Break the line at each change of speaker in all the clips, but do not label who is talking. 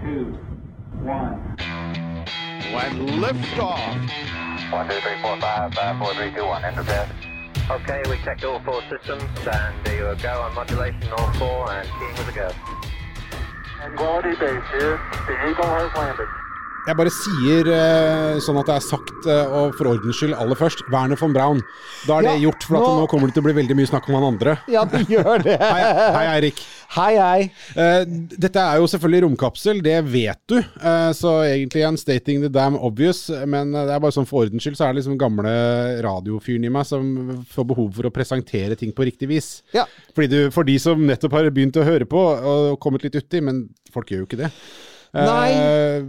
two, one.
When liftoff.
One, two, three, four, five, five, four, three, two, one. Enter bed.
Okay, we checked all four systems, and there you go on modulation, all four, and keying with a go.
Quality base here. The Eagle has landed.
Jeg bare sier eh, sånn at det er sagt, eh, og for ordens skyld aller først, Werner von Braun. Da er det
Ja,
gjort, for at
nå-
nå kommer det til å bli veldig mye snakk om han andre.
Ja, det gjør det.
Hei, hei Eirik.
Hei, hei.
Eh, dette er jo selvfølgelig romkapsel, det vet du. Så egentlig en stating the damn obvious, men det er bare sånn for ordens skyld, så er det liksom gamle radiofyren i meg som får behov for å presentere ting på riktig vis.
Ja.
Du, for de som nettopp har begynt å høre på og kommet litt uti, men folk gjør jo ikke det. Nei.
Nei.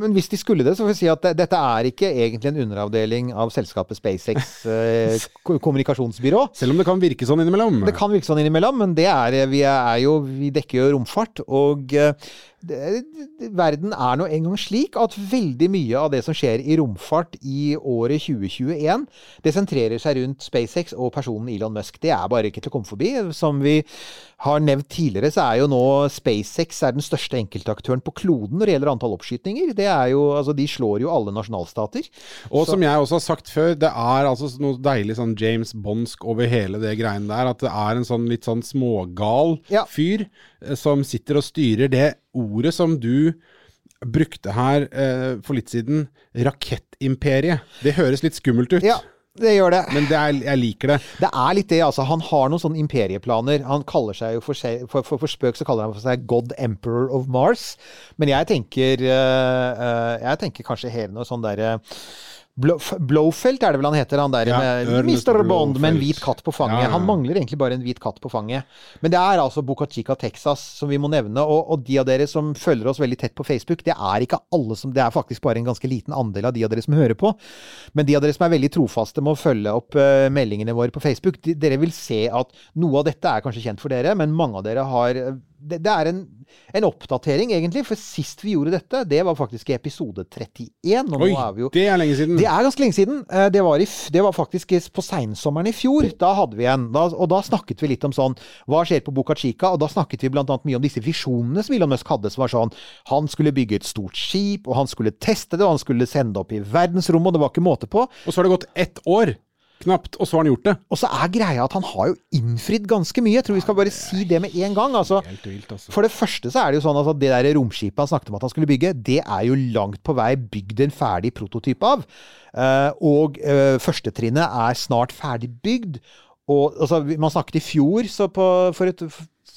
Men hvis de skulle det, så får vi si at det, dette er ikke egentlig en underavdeling av selskapet SpaceX eh, kommunikasjonsbyrå.
selv om det kan virke sånn innimellom.
Det kan virke sånn innimellom, men det er, vi er jo Vi dekker jo romfart. Og eh, verden er nå engang slik at veldig mye av det som skjer i romfart i året 2021, det sentrerer seg rundt SpaceX og personen Elon Musk. Det er bare ikke til å komme forbi. Som vi har nevnt tidligere, så er jo nå SpaceX er den største enkeltaktøren på kloden når det gjelder antall oppskytninger. Det er jo, altså De slår jo alle nasjonalstater.
Og som jeg også har sagt før, det er altså noe deilig sånn James Bondsk over hele det greiene der. At det er en sånn litt sånn smågal
Ja.
fyr som sitter og styrer det ordet som du brukte her eh, for litt siden, rakettimperiet. Det høres litt skummelt ut.
Ja, det gjør det.
Men det er, jeg liker det.
Det er litt det, altså. Han har noen sånne imperieplaner. Han kaller seg jo for, for, for, for spøk så kaller han for seg God Emperor of Mars. Men jeg tenker uh, uh, Jeg tenker kanskje hele noe sånn derre F- Blowfelt er det vel han heter, han der
Ja,
med Mr. Bond med en hvit katt på fanget.
Ja, ja.
Han mangler egentlig bare en hvit katt på fanget. Men det er altså Boca Chica, Texas, som vi må nevne. Og, og de av dere som følger oss veldig tett på Facebook, det er ikke alle som Det er faktisk bare en ganske liten andel av de av dere som hører på. Men de av dere som er veldig trofaste med å følge opp uh, meldingene våre på Facebook, de, dere vil se at noe av dette er kanskje kjent for dere, men mange av dere har eh, det, det er en, en oppdatering, egentlig. For sist vi gjorde dette, det var faktisk i episode 31. Og
Oi,
er vi jo
det er lenge siden.
det er ganske lenge siden. Eh, Det var, i, det var faktisk på seinsommeren i fjor. Da hadde vi en. Da, og da snakket vi litt om sånn Hva skjer på Boca Chica? Og da snakket vi blant annet mye om disse visjonene som Elon Musk hadde, som var sånn Han skulle bygge et stort skip, og han skulle teste det, og han skulle sende det opp i verdensrommet, og det var ikke måte på.
Og så har det gått ett år, knapt, og så har han gjort det.
Og så er greia at han har jo innfridd ganske mye. Jeg tror vi skal bare si det med en gang. Altså,
Helt vilt, altså.
for det første så er det jo sånn at det der romskipet han snakket om at han skulle bygge, det er jo langt på vei bygd en ferdig prototype av. Uh, og uh, førstetrinnet er snart ferdig bygd. Og altså, man snakket i fjor, så på, for et,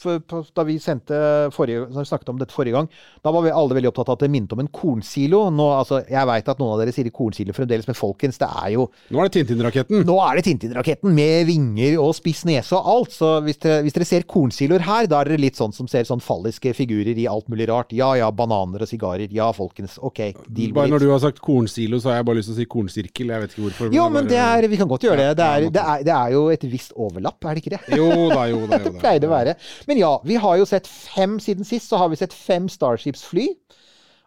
da vi forrige, da vi snakket om dette forrige gang, da var vi alle veldig opptatt av at det minnet om en kornsilo. Nå, altså, jeg veit at noen av dere sier kornsilo fremdeles, men folkens, det er jo
Nå er det Tintin-raketten.
nå er det Tintin-raketten med vinger og spiss nese og alt. Så hvis dere, hvis dere ser kornsiloer her, da er dere litt sånn som ser sånn falliske figurer i alt mulig rart. Ja ja, bananer og sigarer. Ja, folkens. Ok, deal
Bare når du har sagt kornsilo, så har jeg bare lyst til å si kornsirkel. Jeg vet ikke hvorfor.
Jo, men det er, vi kan godt gjøre det. Det er, det er, det er jo et visst overlapp, er det ikke det?
Jo da, jo da. Jo
Det pleier det å være. Men ja, vi har jo sett fem siden sist, så har vi sett fem Starships-fly.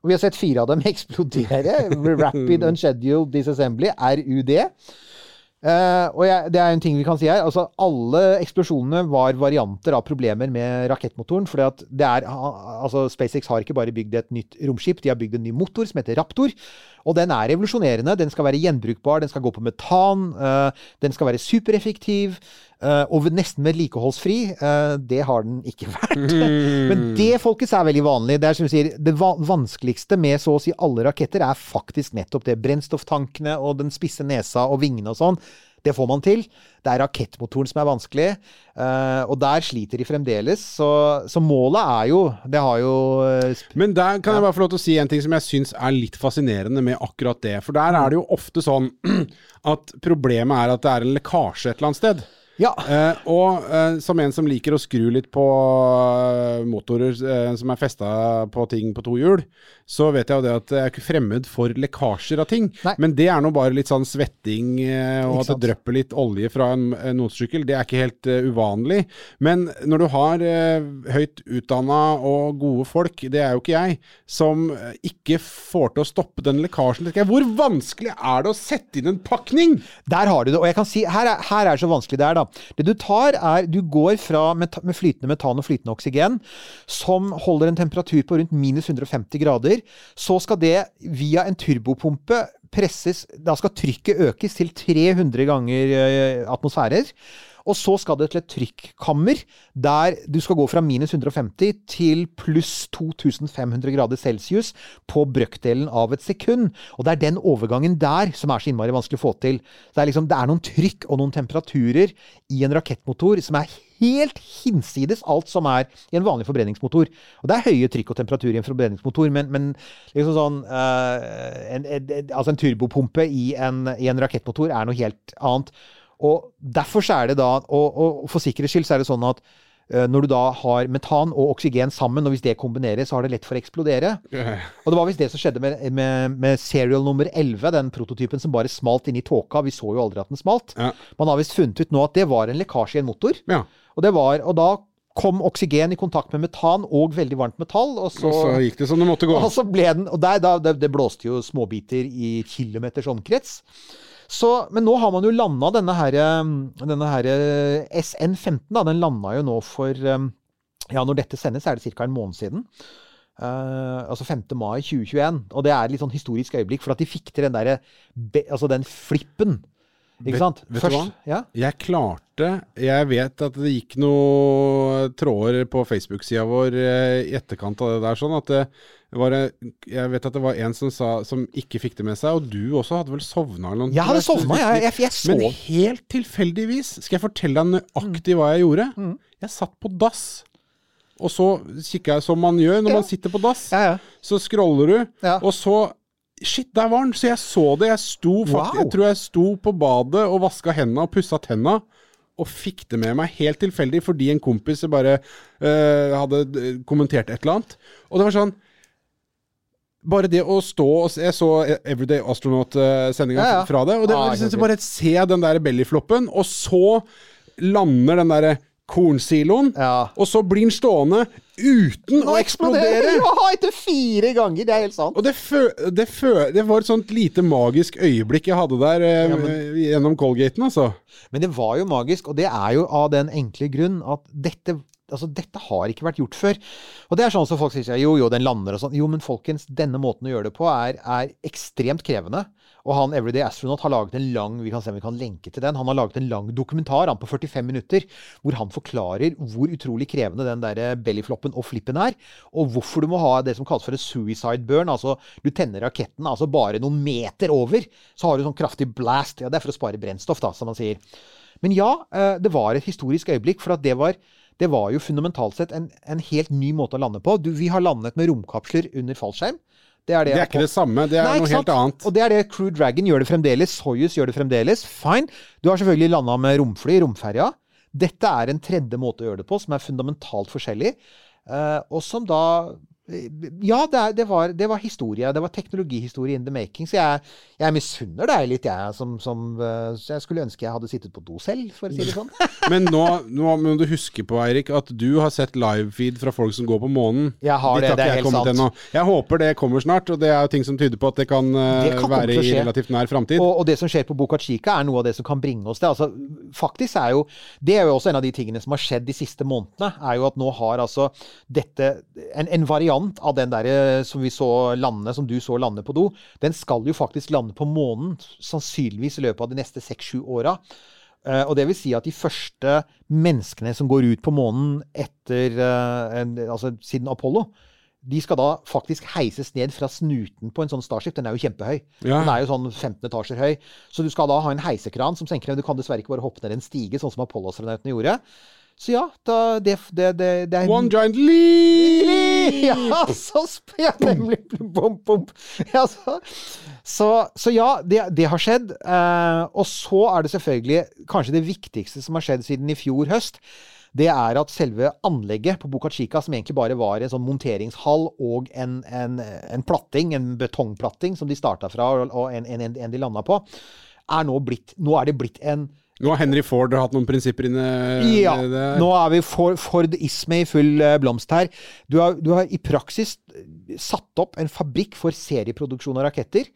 Og vi har sett fire av dem eksplodere. Rapid Unscheduled Disassembly, RUD. Uh, og jeg, det er en ting vi kan si her. altså Alle eksplosjonene var varianter av problemer med rakettmotoren. For altså SpaceX har ikke bare bygd et nytt romskip, de har bygd en ny motor som heter Raptor. Og den er revolusjonerende. Den skal være gjenbrukbar, den skal gå på metan, eh, den skal være supereffektiv. eh, og nesten vedlikeholdsfri. Uh, det har den ikke vært. Men det folkens er veldig vanlig. Det er som du sier, det va vanskeligste med så å si alle raketter er faktisk nettopp det. Brennstofftankene og den spisse nesa og vingene og sånn. Det får man til. Det er rakettmotoren som er vanskelig, eh, og der sliter de fremdeles. Så, så målet er jo Det har jo eh,
Men der kan jeg bare få lov til å si en ting som jeg syns er litt fascinerende med akkurat det. For der er det jo ofte sånn at problemet er at det er en lekkasje et eller annet sted.
Ja.
Eh, og eh, som en som liker å skru litt på eh, motorer eh, som er festa på ting på to hjul, så vet jeg jo det at jeg er ikke fremmed for lekkasjer av ting.
Nei.
Men det er nå bare litt sånn svetting, eh, og at det drypper litt olje fra en, en motorsykkel. Det er ikke helt eh, uvanlig. Men når du har eh, høyt utdanna og gode folk, det er jo ikke jeg, som ikke får til å stoppe den lekkasjen, hvor vanskelig er det å sette inn en pakning?
Der har du det. Og jeg kan si, her er, her er så vanskelig det er, da. Det du tar, er Du går fra med, flytende metan og flytende oksygen, som holder en temperatur på rundt minus 150 grader. Så skal det via en turbopumpe presses Da skal trykket økes til 300 ganger eh, atmosfærer. Og så skal det til et trykkammer der du skal gå fra minus 150 til pluss 2500 grader celsius på brøkdelen av et sekund. Og det er den overgangen der som er så innmari vanskelig å få til. Det er, liksom, det er noen trykk og noen temperaturer i en rakettmotor som er helt hinsides alt som er i en vanlig forbrenningsmotor. Og det er høye trykk og temperatur i en forbrenningsmotor, men, men liksom sånn eh, en, en, Altså en turbopumpe i en, i en rakettmotor er noe helt annet. Og derfor så er det da, og, og for sikkerhets skyld så er det sånn at eh, når du da har metan og oksygen sammen, og hvis det kombineres, så har det lett for å eksplodere. Og det var visst det som skjedde med, med, med serial nummer 11, den prototypen som bare smalt inn i tåka. Vi så jo aldri at den smalt.
Ja.
Man har visst funnet ut nå at det var en lekkasje i en motor.
Ja.
Og, det var, og da kom oksygen i kontakt med metan og veldig varmt metall, og så,
Og så gikk det som det måtte gå.
og så ble den Og der, da, det, det blåste jo småbiter i kilometers omkrets. Så, men nå har man jo landa denne her, um, denne her uh, SN15. Da, den landa jo nå for um, Ja, når dette sendes, er det ca. en måned siden. Uh, altså 5. mai 2021. Og det er et litt sånn historisk øyeblikk, for at de fikk til den derre Altså den flippen. Ikke
Vet-
sant?
vet du hva?
Ja.
Jeg klarte Jeg vet at det gikk noen tråder på Facebook-sida vår eh, i etterkant av det der, sånn at det var en- Jeg vet at det var en som sa Som ikke fikk det med seg, og du også hadde vel sovna eller noe?
Jeg hadde sovna, jeg. Jeg, jeg
Men helt tilfeldigvis skal jeg fortelle deg nøyaktig hva jeg gjorde.
Mm.
Jeg satt på dass. Og så kikka jeg som man gjør når
Ja.
man sitter på dass.
Ja, ja.
Så scroller du, og så Shit, der var den! Så jeg så det. Jeg sto faktisk,
Wow.
jeg tror jeg sto på badet og vaska hendene og pussa tenna. Og fikk det med meg helt tilfeldig fordi en kompis bare eh, hadde eh, kommentert et eller annet. Og det var sånn Bare det å stå og se Jeg så Everyday Astronaut-sendinga
Ja, ja.
fra det. Og det
Ah,
liksom, bare se den der bellyfloppen, og så lander den derre kornsiloen,
Ja.
og så blir den stående uten å eksplodere!
Ja, etter fire ganger! Det er helt sant.
Og det, fø, det, fø, det var et sånt lite magisk øyeblikk jeg hadde der eh,
Ja, men-
gjennom Colgaten, altså.
Men det var jo magisk, og det er jo av den enkle grunn at dette Altså, dette har ikke vært gjort før. Og det er sånn som folk sier jo, jo, den lander og sånn. Jo, men folkens, denne måten å gjøre det på er, er ekstremt krevende. Og han Everyday Astronaut har laget en lang vi kan se om vi kan lenke til den, han har laget en lang dokumentar han på 45 minutter, hvor han forklarer hvor utrolig krevende den der bellyfloppen og flippen er. Og hvorfor du må ha det som kalles for en suicide burn. Altså du tenner raketten altså bare noen meter over, så har du sånn kraftig blast. Ja, det er for å spare brennstoff, da, som man sier. Men ja, eh, det var et historisk øyeblikk, for at det var det var jo fundamentalt sett en, en helt ny måte å lande på. Du, vi har landet med romkapsler under fallskjerm. Det er, det
Det er ikke det samme, det er
Nei,
noe helt annet.
Og det er det Crew Dragon gjør det fremdeles. Soyuz gjør det fremdeles. Fine. Du har selvfølgelig landa med romfly, romferja. Dette er en tredje måte å gjøre det på, som er fundamentalt forskjellig. eh, og som da Ja, det, er, det, var, det var historie. Det var teknologihistorie in the making. Så jeg, jeg misunner deg litt, jeg. Som, som, eh, så jeg skulle ønske jeg hadde sittet på do selv, for å si det sånn.
Men nå, nå må du huske på, Eirik, at du har sett livefeed fra folk som går på månen.
Jeg har det, det er helt sant.
ennå. Jeg håper det kommer snart, og det er jo ting som tyder på at det kan, eh,
Det kan
være i relativt nær framtid.
Og, og det som skjer på Boca Chica, er noe av det som kan bringe oss det. Altså, faktisk er jo Det er jo også en av de tingene som har skjedd de siste månedene. Er jo at nå har altså dette En, en variant av den derre som vi så lande, som du så lande på do, den skal jo faktisk lande på månen. Sannsynligvis i løpet av de neste seks-sju åra. Eh, og det vil si at de første menneskene som går ut på månen etter eh, Altså siden Apollo, de skal da faktisk heises ned fra snuten på en sånn Starship. Den er jo kjempehøy.
Ja.
Den er jo sånn 15 etasjer høy. Så du skal da ha en heisekran som senker ned. Du kan dessverre ikke bare hoppe ned en stige, sånn som Apollo-astronautene gjorde. Så ja, da, det, det, det, det er
One giant leap!
Ja, så ja, nemlig. Bom, bom. Ja, så, så, så ja, det, det har skjedd. Eh, og så er det selvfølgelig kanskje det viktigste som har skjedd siden i fjor høst. Det er at selve anlegget på Boca Chica, som egentlig bare var en sånn monteringshall og en, en, en platting, en betongplatting som de starta fra, og, og en, en, en de landa på, er nå blitt Nå er det blitt en
Nå har Henry Ford hatt noen prinsipper inne
ja,
i
nå er vi for, Ford Isme i full eh, blomst her. Du har, du har i praksis eh, satt opp en fabrikk for serieproduksjon av raketter.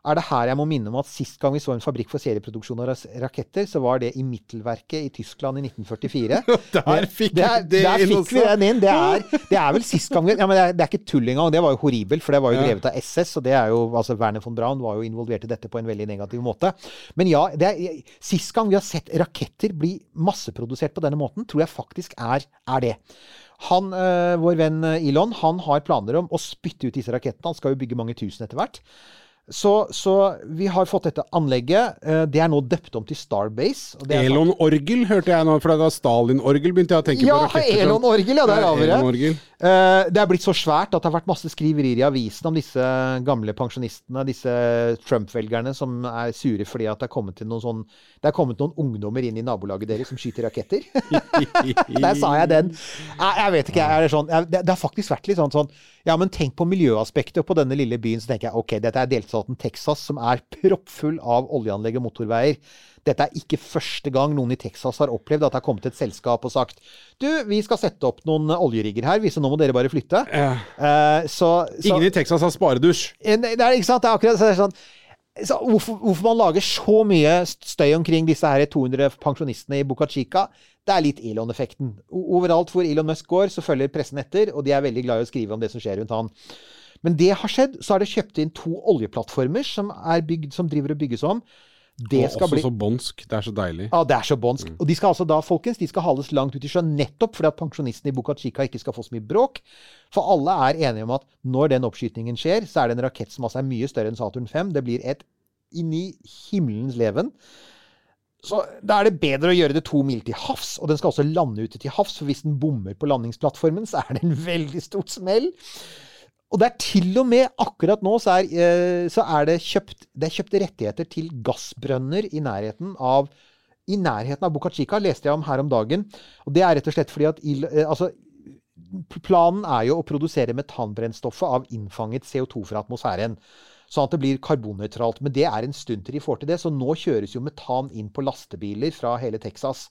Er det her jeg må minne om at sist gang vi så en fabrikk for serieproduksjon av raketter, så var det i Mittelverket i Tyskland i 1944.
Der fikk
det er,
vi det
der fikk vi den inn. Det er, det er vel sist gang vi ja, men det, er, det er ikke tull engang. Det var jo horribelt, for det var jo drevet av SS. Og det er jo, altså Werner von Braun var jo involvert i dette på en veldig negativ måte. Men ja, det er, sist gang vi har sett raketter bli masseprodusert på denne måten, tror jeg faktisk er, er det. Han, øh, vår venn øh, Elon han har planer om å spytte ut disse rakettene. Han skal jo bygge mange tusen etter hvert. Så, så vi har fått dette anlegget. øh, Det er nå døpt om til Starbase. og det er
Elon Orgel hørte jeg nå, for det var Stalin-orgel begynte jeg å tenke
Ja,
på. raketter
Elon-orgel, ja, der har vi det. Eh, det er blitt så svært at det har vært masse skriverier i avisen om disse gamle pensjonistene, disse Trump-velgerne som er sure fordi at det er kommet, til noen sånn, det er kommet noen ungdommer inn i nabolaget deres som skyter raketter. Der sa jeg den. Jeg, jeg vet ikke, er det sånn jeg, det, det har faktisk vært litt sånn sånn Ja, men tenk på miljøaspektet. På denne lille byen så tenker jeg ok, dette er delstaten Texas som er proppfull av oljeanlegg og motorveier. Dette er ikke første gang noen i Texas har opplevd at det har kommet et selskap og sagt Du, vi skal sette opp noen oljerigger her, så nå må dere bare flytte. Eh, så, så
Ingen i Texas har sparedusj.
Eh, det er, ikke sant? Det er akkurat det er sånn så hvorfor, hvorfor man lager så mye støy omkring disse her 200 pensjonistene i Buca Chica, det er litt Elon-effekten. Overalt hvor Elon Musk går, så følger pressen etter, og de er veldig glad i å skrive om det som skjer rundt han. Men det har skjedd. Så har det kjøpt inn to oljeplattformer som, er bygd, som driver og bygges om. Det
Og også
bli
så bånsk. Det er så deilig.
ja, det er så bånsk. Og de skal altså da, folkens, de skal hales langt ut i sjøen nettopp fordi at pensjonistene i Buca Chica ikke skal få så mye bråk. For alle er enige om at når den oppskytingen skjer, så er det en rakett som altså er mye større enn Saturn 5. Det blir et inn i himmelens leven. Så da er det bedre å gjøre det to mil til havs, og den skal også lande ute til havs, for hvis den bommer på landingsplattformen, så er det en veldig stort smell. Og det er til og med akkurat nå så er, eh, så er det, kjøpt, det er kjøpt rettigheter til gassbrønner i nærheten av i nærheten av Boca Chica, leste jeg om her om dagen. Og det er rett og slett fordi at eh, altså, Planen er jo å produsere metanbrennstoffet av innfanget CO2 fra atmosfæren. Sånn at det blir karbonnøytralt. Men det er en stund til de får til det. Så nå kjøres jo metan inn på lastebiler fra hele Texas.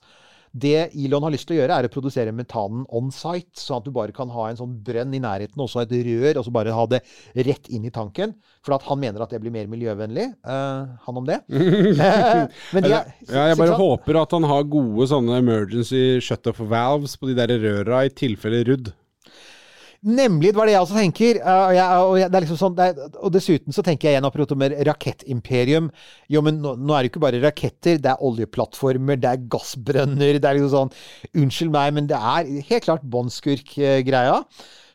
Det Elon har lyst til å gjøre, er å produsere metanen on site. Sånn at du bare kan ha en sånn brønn i nærheten, også et rør, og så bare ha det rett inn i tanken. For at han mener at det blir mer miljøvennlig. Uh, han om det. Eh, Men de er,
Ja, jeg bare håper at han har gode sånne emergency shut-off valves på de der røra i tilfelle rudd.
Nemlig, det var det jeg også tenker. Uh, og, jeg, og, jeg, det liksom sånn, det er, og dessuten så tenker jeg igjen apropos med rakettimperium. Jo, men nå, nå er det jo ikke bare raketter. Det er oljeplattformer, det er gassbrønner. Det er liksom sånn Unnskyld meg, men det er helt klart båndskurk-greia.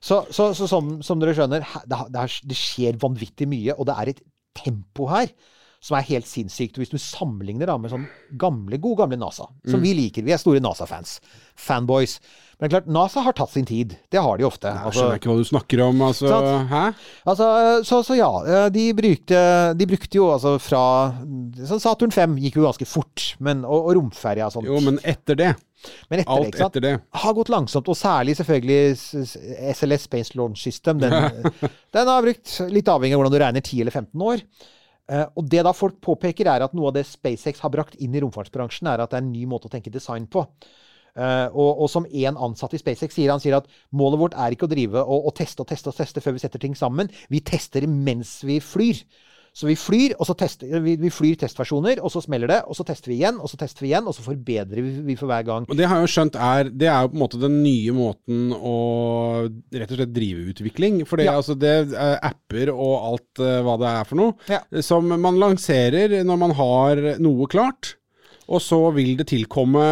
Så, så, så som, som dere skjønner, det, det, er, det skjer vanvittig mye, og det er et tempo her som er helt sinnssykt. Hvis du sammenligner da med sånn gamle, gode gamle NASA, som vi liker. Vi er store NASA-fans. Fanboys. Men klart, NASA har tatt sin tid. Det har de ofte.
Jeg
Altså-
skjønner ikke hva du snakker om, altså. Hæ?
Altså, så, så ja, eh, de brukte, de brukte jo altså fra så Saturn 5 gikk jo ganske fort, men, og, og romferja og sånt.
Jo, men etter det.
Men etter
Alt
det,
etter det.
Har gått langsomt, og særlig selvfølgelig SLS Space Launch System. Den, den har brukt, litt avhengig av hvordan du regner, 10 eller 15 år. Eh, og det da folk påpeker, er at noe av det SpaceX har brakt inn i romfartsbransjen, er at det er en ny måte å tenke design på. Eh, og, og som en ansatt i SpaceX sier, han sier at målet vårt er ikke å drive og, og teste og teste og teste før vi setter ting sammen. Vi tester mens vi flyr. Så vi flyr, og så tester vi, vi flyr testversjoner, og så smeller det, og så tester vi igjen, og så tester vi igjen, og så forbedrer vi, vi for hver gang.
Og det har jeg jo skjønt er Det er jo på en måte den nye måten å rett og slett drive utvikling. For det,
Ja.
altså det er apper og alt eh, hva det er for noe,
Ja.
som man lanserer når man har noe klart. Og så vil det tilkomme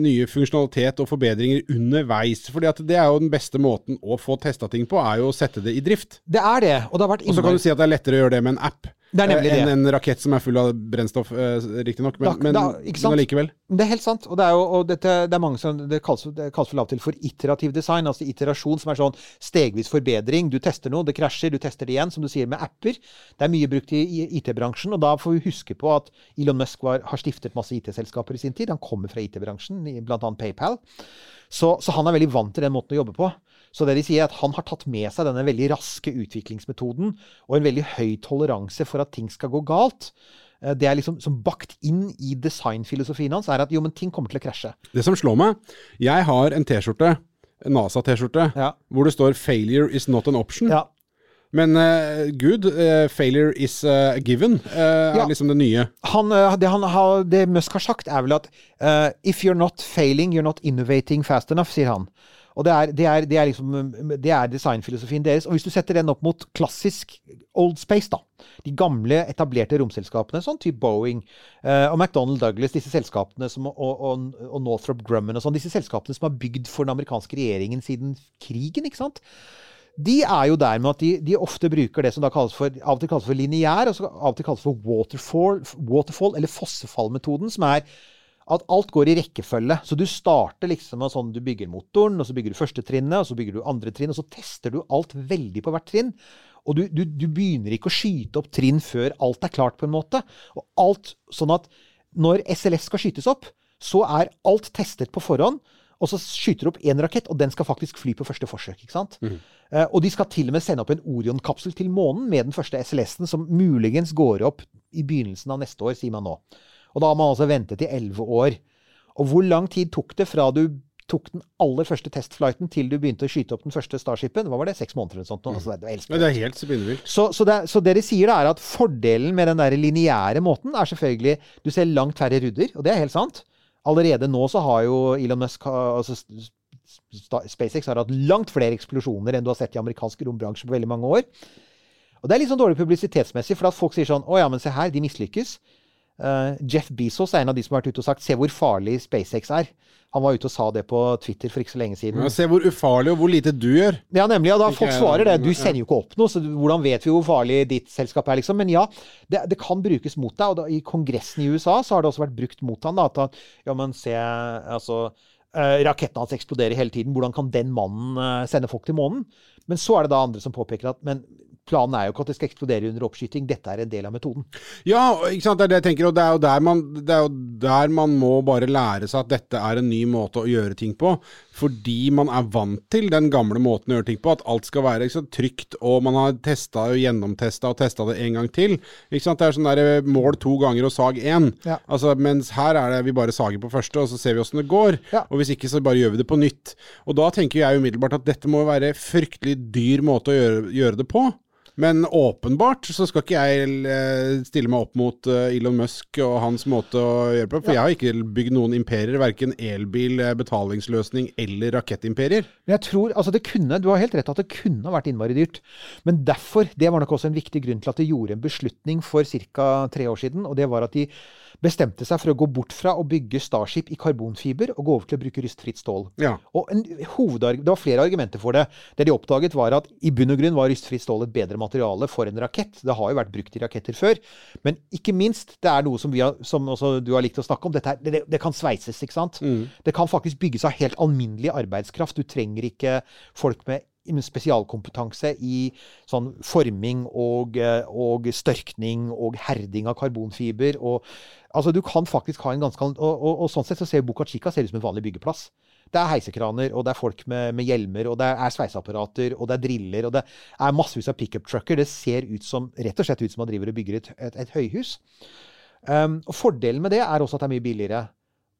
nye funksjonalitet og forbedringer underveis. fordi at det er jo den beste måten å få testa ting på, er jo å sette det i drift.
Det er det, og det har vært
Og så kan du si at det er lettere å gjøre det med en app.
Det er nemlig
eh,
det.
en rakett som er full av brennstoff, eh, riktignok. Men,
Da-
men,
da-
men allikevel.
Det er helt sant. Og det er jo og dette, det er mange som det kalles, det kalles for av og til for iterativ design. Altså iterasjon som er sånn stegvis forbedring. Du tester noe, det krasjer, du tester det igjen, som du sier med apper. Det er mye brukt i IT-bransjen, og da får vi huske på at Elon Musk var, har stiftet masse IT-selskaper i sin tid. Han kommer fra IT-bransjen, bl.a. PayPal. Så, så han er veldig vant til den måten å jobbe på. Så det de sier er at han har tatt med seg denne veldig raske utviklingsmetoden og en veldig høy toleranse for at ting skal gå galt. Eh, Det er liksom som bakt inn i designfilosofien hans, er at jo, men ting kommer til å krasje.
Det som slår meg Jeg har en T-skjorte, NASA-T-skjorte,
Ja.
hvor det står 'Failure is not an option'.
Ja.
Men uh, good, uh, failure is uh, given, eh,
Ja.
er liksom det nye.
han, det, han har, det Musk har sagt, er vel at If you're not failing, you're not innovating fast enough, sier han. Og det er, det er, det er liksom Det er designfilosofien deres. Og hvis du setter den opp mot klassisk Old Space, da. De gamle, etablerte romselskapene, sånn type Boeing eh, og McDonald Douglas, disse selskapene som, og, og, og Northrop Grumman og sånn, disse selskapene som har bygd for den amerikanske regjeringen siden krigen, ikke sant? De er jo der med at de, de ofte bruker det som da kalles for, av og til kalles for lineær, og så av og til kalles for waterfall, waterfall eller fossefallmetoden, som er at alt går i rekkefølge. Så du starter liksom med sånn du bygger motoren, og så bygger du første trinnet, og så bygger du andre trinn, og så tester du alt veldig på hvert trinn. Og du, du, du begynner ikke å skyte opp trinn før alt er klart, på en måte. Og alt sånn at når SLS skal skytes opp, så er alt testet på forhånd. Og så skyter du opp én rakett, og den skal faktisk fly på første forsøk. ikke sant? Eh, og de skal til og med sende opp en Orion-kapsel til månen med den første SLS-en, som muligens går opp i begynnelsen av neste år, sier man nå. Og da har man altså ventet i elleve år. Og hvor lang tid tok det fra du tok den aller første testflighten til du begynte å skyte opp den første Starshipen? Hva var det? Seks måneder eller sånt? nå? Altså, det,
Men det er helt spinnvilt.
så, så, det, så det de sier, da, er at fordelen med den der lineære måten er selvfølgelig Du ser langt færre rudder, og det er helt sant. Allerede nå så har jo Elon Musk altså, SpaceX har hatt langt flere eksplosjoner enn du har sett i amerikansk rombransje på veldig mange år. Og det er litt sånn dårlig publisitetsmessig, for at folk sier sånn Å ja, men se her, de mislykkes. Eh, Jeff Bezos er en av de som har vært ute og sagt Se hvor farlig SpaceX er. Han var ute og sa det på Twitter for ikke så lenge siden.
Ja, se hvor ufarlig og hvor lite du gjør.
Ja, nemlig. Og da folk svarer det. Du sender jo ikke opp noe, så hvordan vet vi hvor farlig ditt selskap er, liksom? Men ja, det, det kan brukes mot deg. Og da, i Kongressen i USA så har det også vært brukt mot han da, at han, ja, men se, altså eh, Raketten hans eksploderer hele tiden. Hvordan kan den mannen eh, sende folk til månen? Men så er det da andre som påpeker at men planen er jo ikke at det skal eksplodere under oppskyting. Dette er en del av metoden.
Ja, ikke sant, det er det jeg tenker, og det er jo der man, det er jo der man må bare lære seg at dette er en ny måte å gjøre ting på. Fordi man er vant til den gamle måten å gjøre ting på, at alt skal være sant, trygt, og man har testa og gjennomtesta og testa det en gang til. Ikke sant, Det er sånn der eh, mål to ganger og sag én.
Ja.
Altså, mens her er det vi bare sager på første, og så ser vi åssen det går.
Ja.
Og hvis ikke, så bare gjør vi det på nytt. Og da tenker jeg umiddelbart at dette må være fryktelig dyr måte å gjøre, gjøre det på. Men åpenbart så skal ikke jeg eh, stille meg opp mot eh, Elon Musk og hans måte å gjøre på. For jeg har ikke bygd noen imperier, verken elbil, eh, betalingsløsning eller rakettimperier.
Men jeg tror, altså det kunne, Du har helt rett at det kunne vært innmari dyrt. Men derfor, det var nok også en viktig grunn til at de gjorde en beslutning for ca. tre år siden. og det var at de bestemte seg for å gå bort fra å bygge Starship i karbonfiber og gå over til å bruke rystfritt stål.
Ja.
Og en Det var flere argumenter for det. Det de oppdaget, var at i bunn og grunn var rystfritt stål et bedre materiale for en rakett. Det har jo vært brukt i raketter før. Men ikke minst, det er noe som, vi har, som også du har likt å snakke om. Dette er, det, det kan sveises, ikke sant? Det kan faktisk bygges av helt alminnelig arbeidskraft. Du trenger ikke folk med spesialkompetanse i sånn forming og, eh, og størkning og herding av karbonfiber. Og, altså du kan faktisk ha en ganske og, og, og sånn sett så ser Boca Chica ser ut som en vanlig byggeplass. Det er heisekraner, og det er folk med, med hjelmer, og det er sveiseapparater, og det er driller, og det er massevis av pickup-trucker. Det ser ut som, rett og slett ut som man driver og bygger et, et, et høyhus. Um, og Fordelen med det er også at det er mye billigere.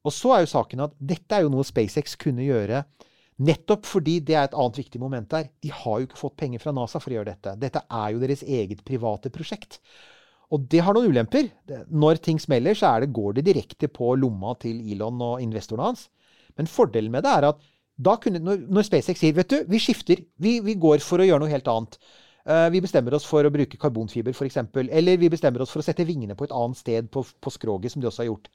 Og så er jo saken at dette er jo noe SpaceX kunne gjøre nettopp fordi det er et annet viktig moment der. De har jo ikke fått penger fra NASA for å gjøre dette. Dette er jo deres eget private prosjekt. Og det har noen ulemper. Når ting smeller, så det, går det direkte på lomma til Elon og investorene hans. Men fordelen med det er at kunne, når, når SpaceX sier vet du, vi skifter, vi, vi går for å gjøre noe helt annet. Uh, vi bestemmer oss for å bruke karbonfiber f.eks. Eller vi bestemmer oss for å sette vingene på et annet sted på, på skroget, som de også har gjort.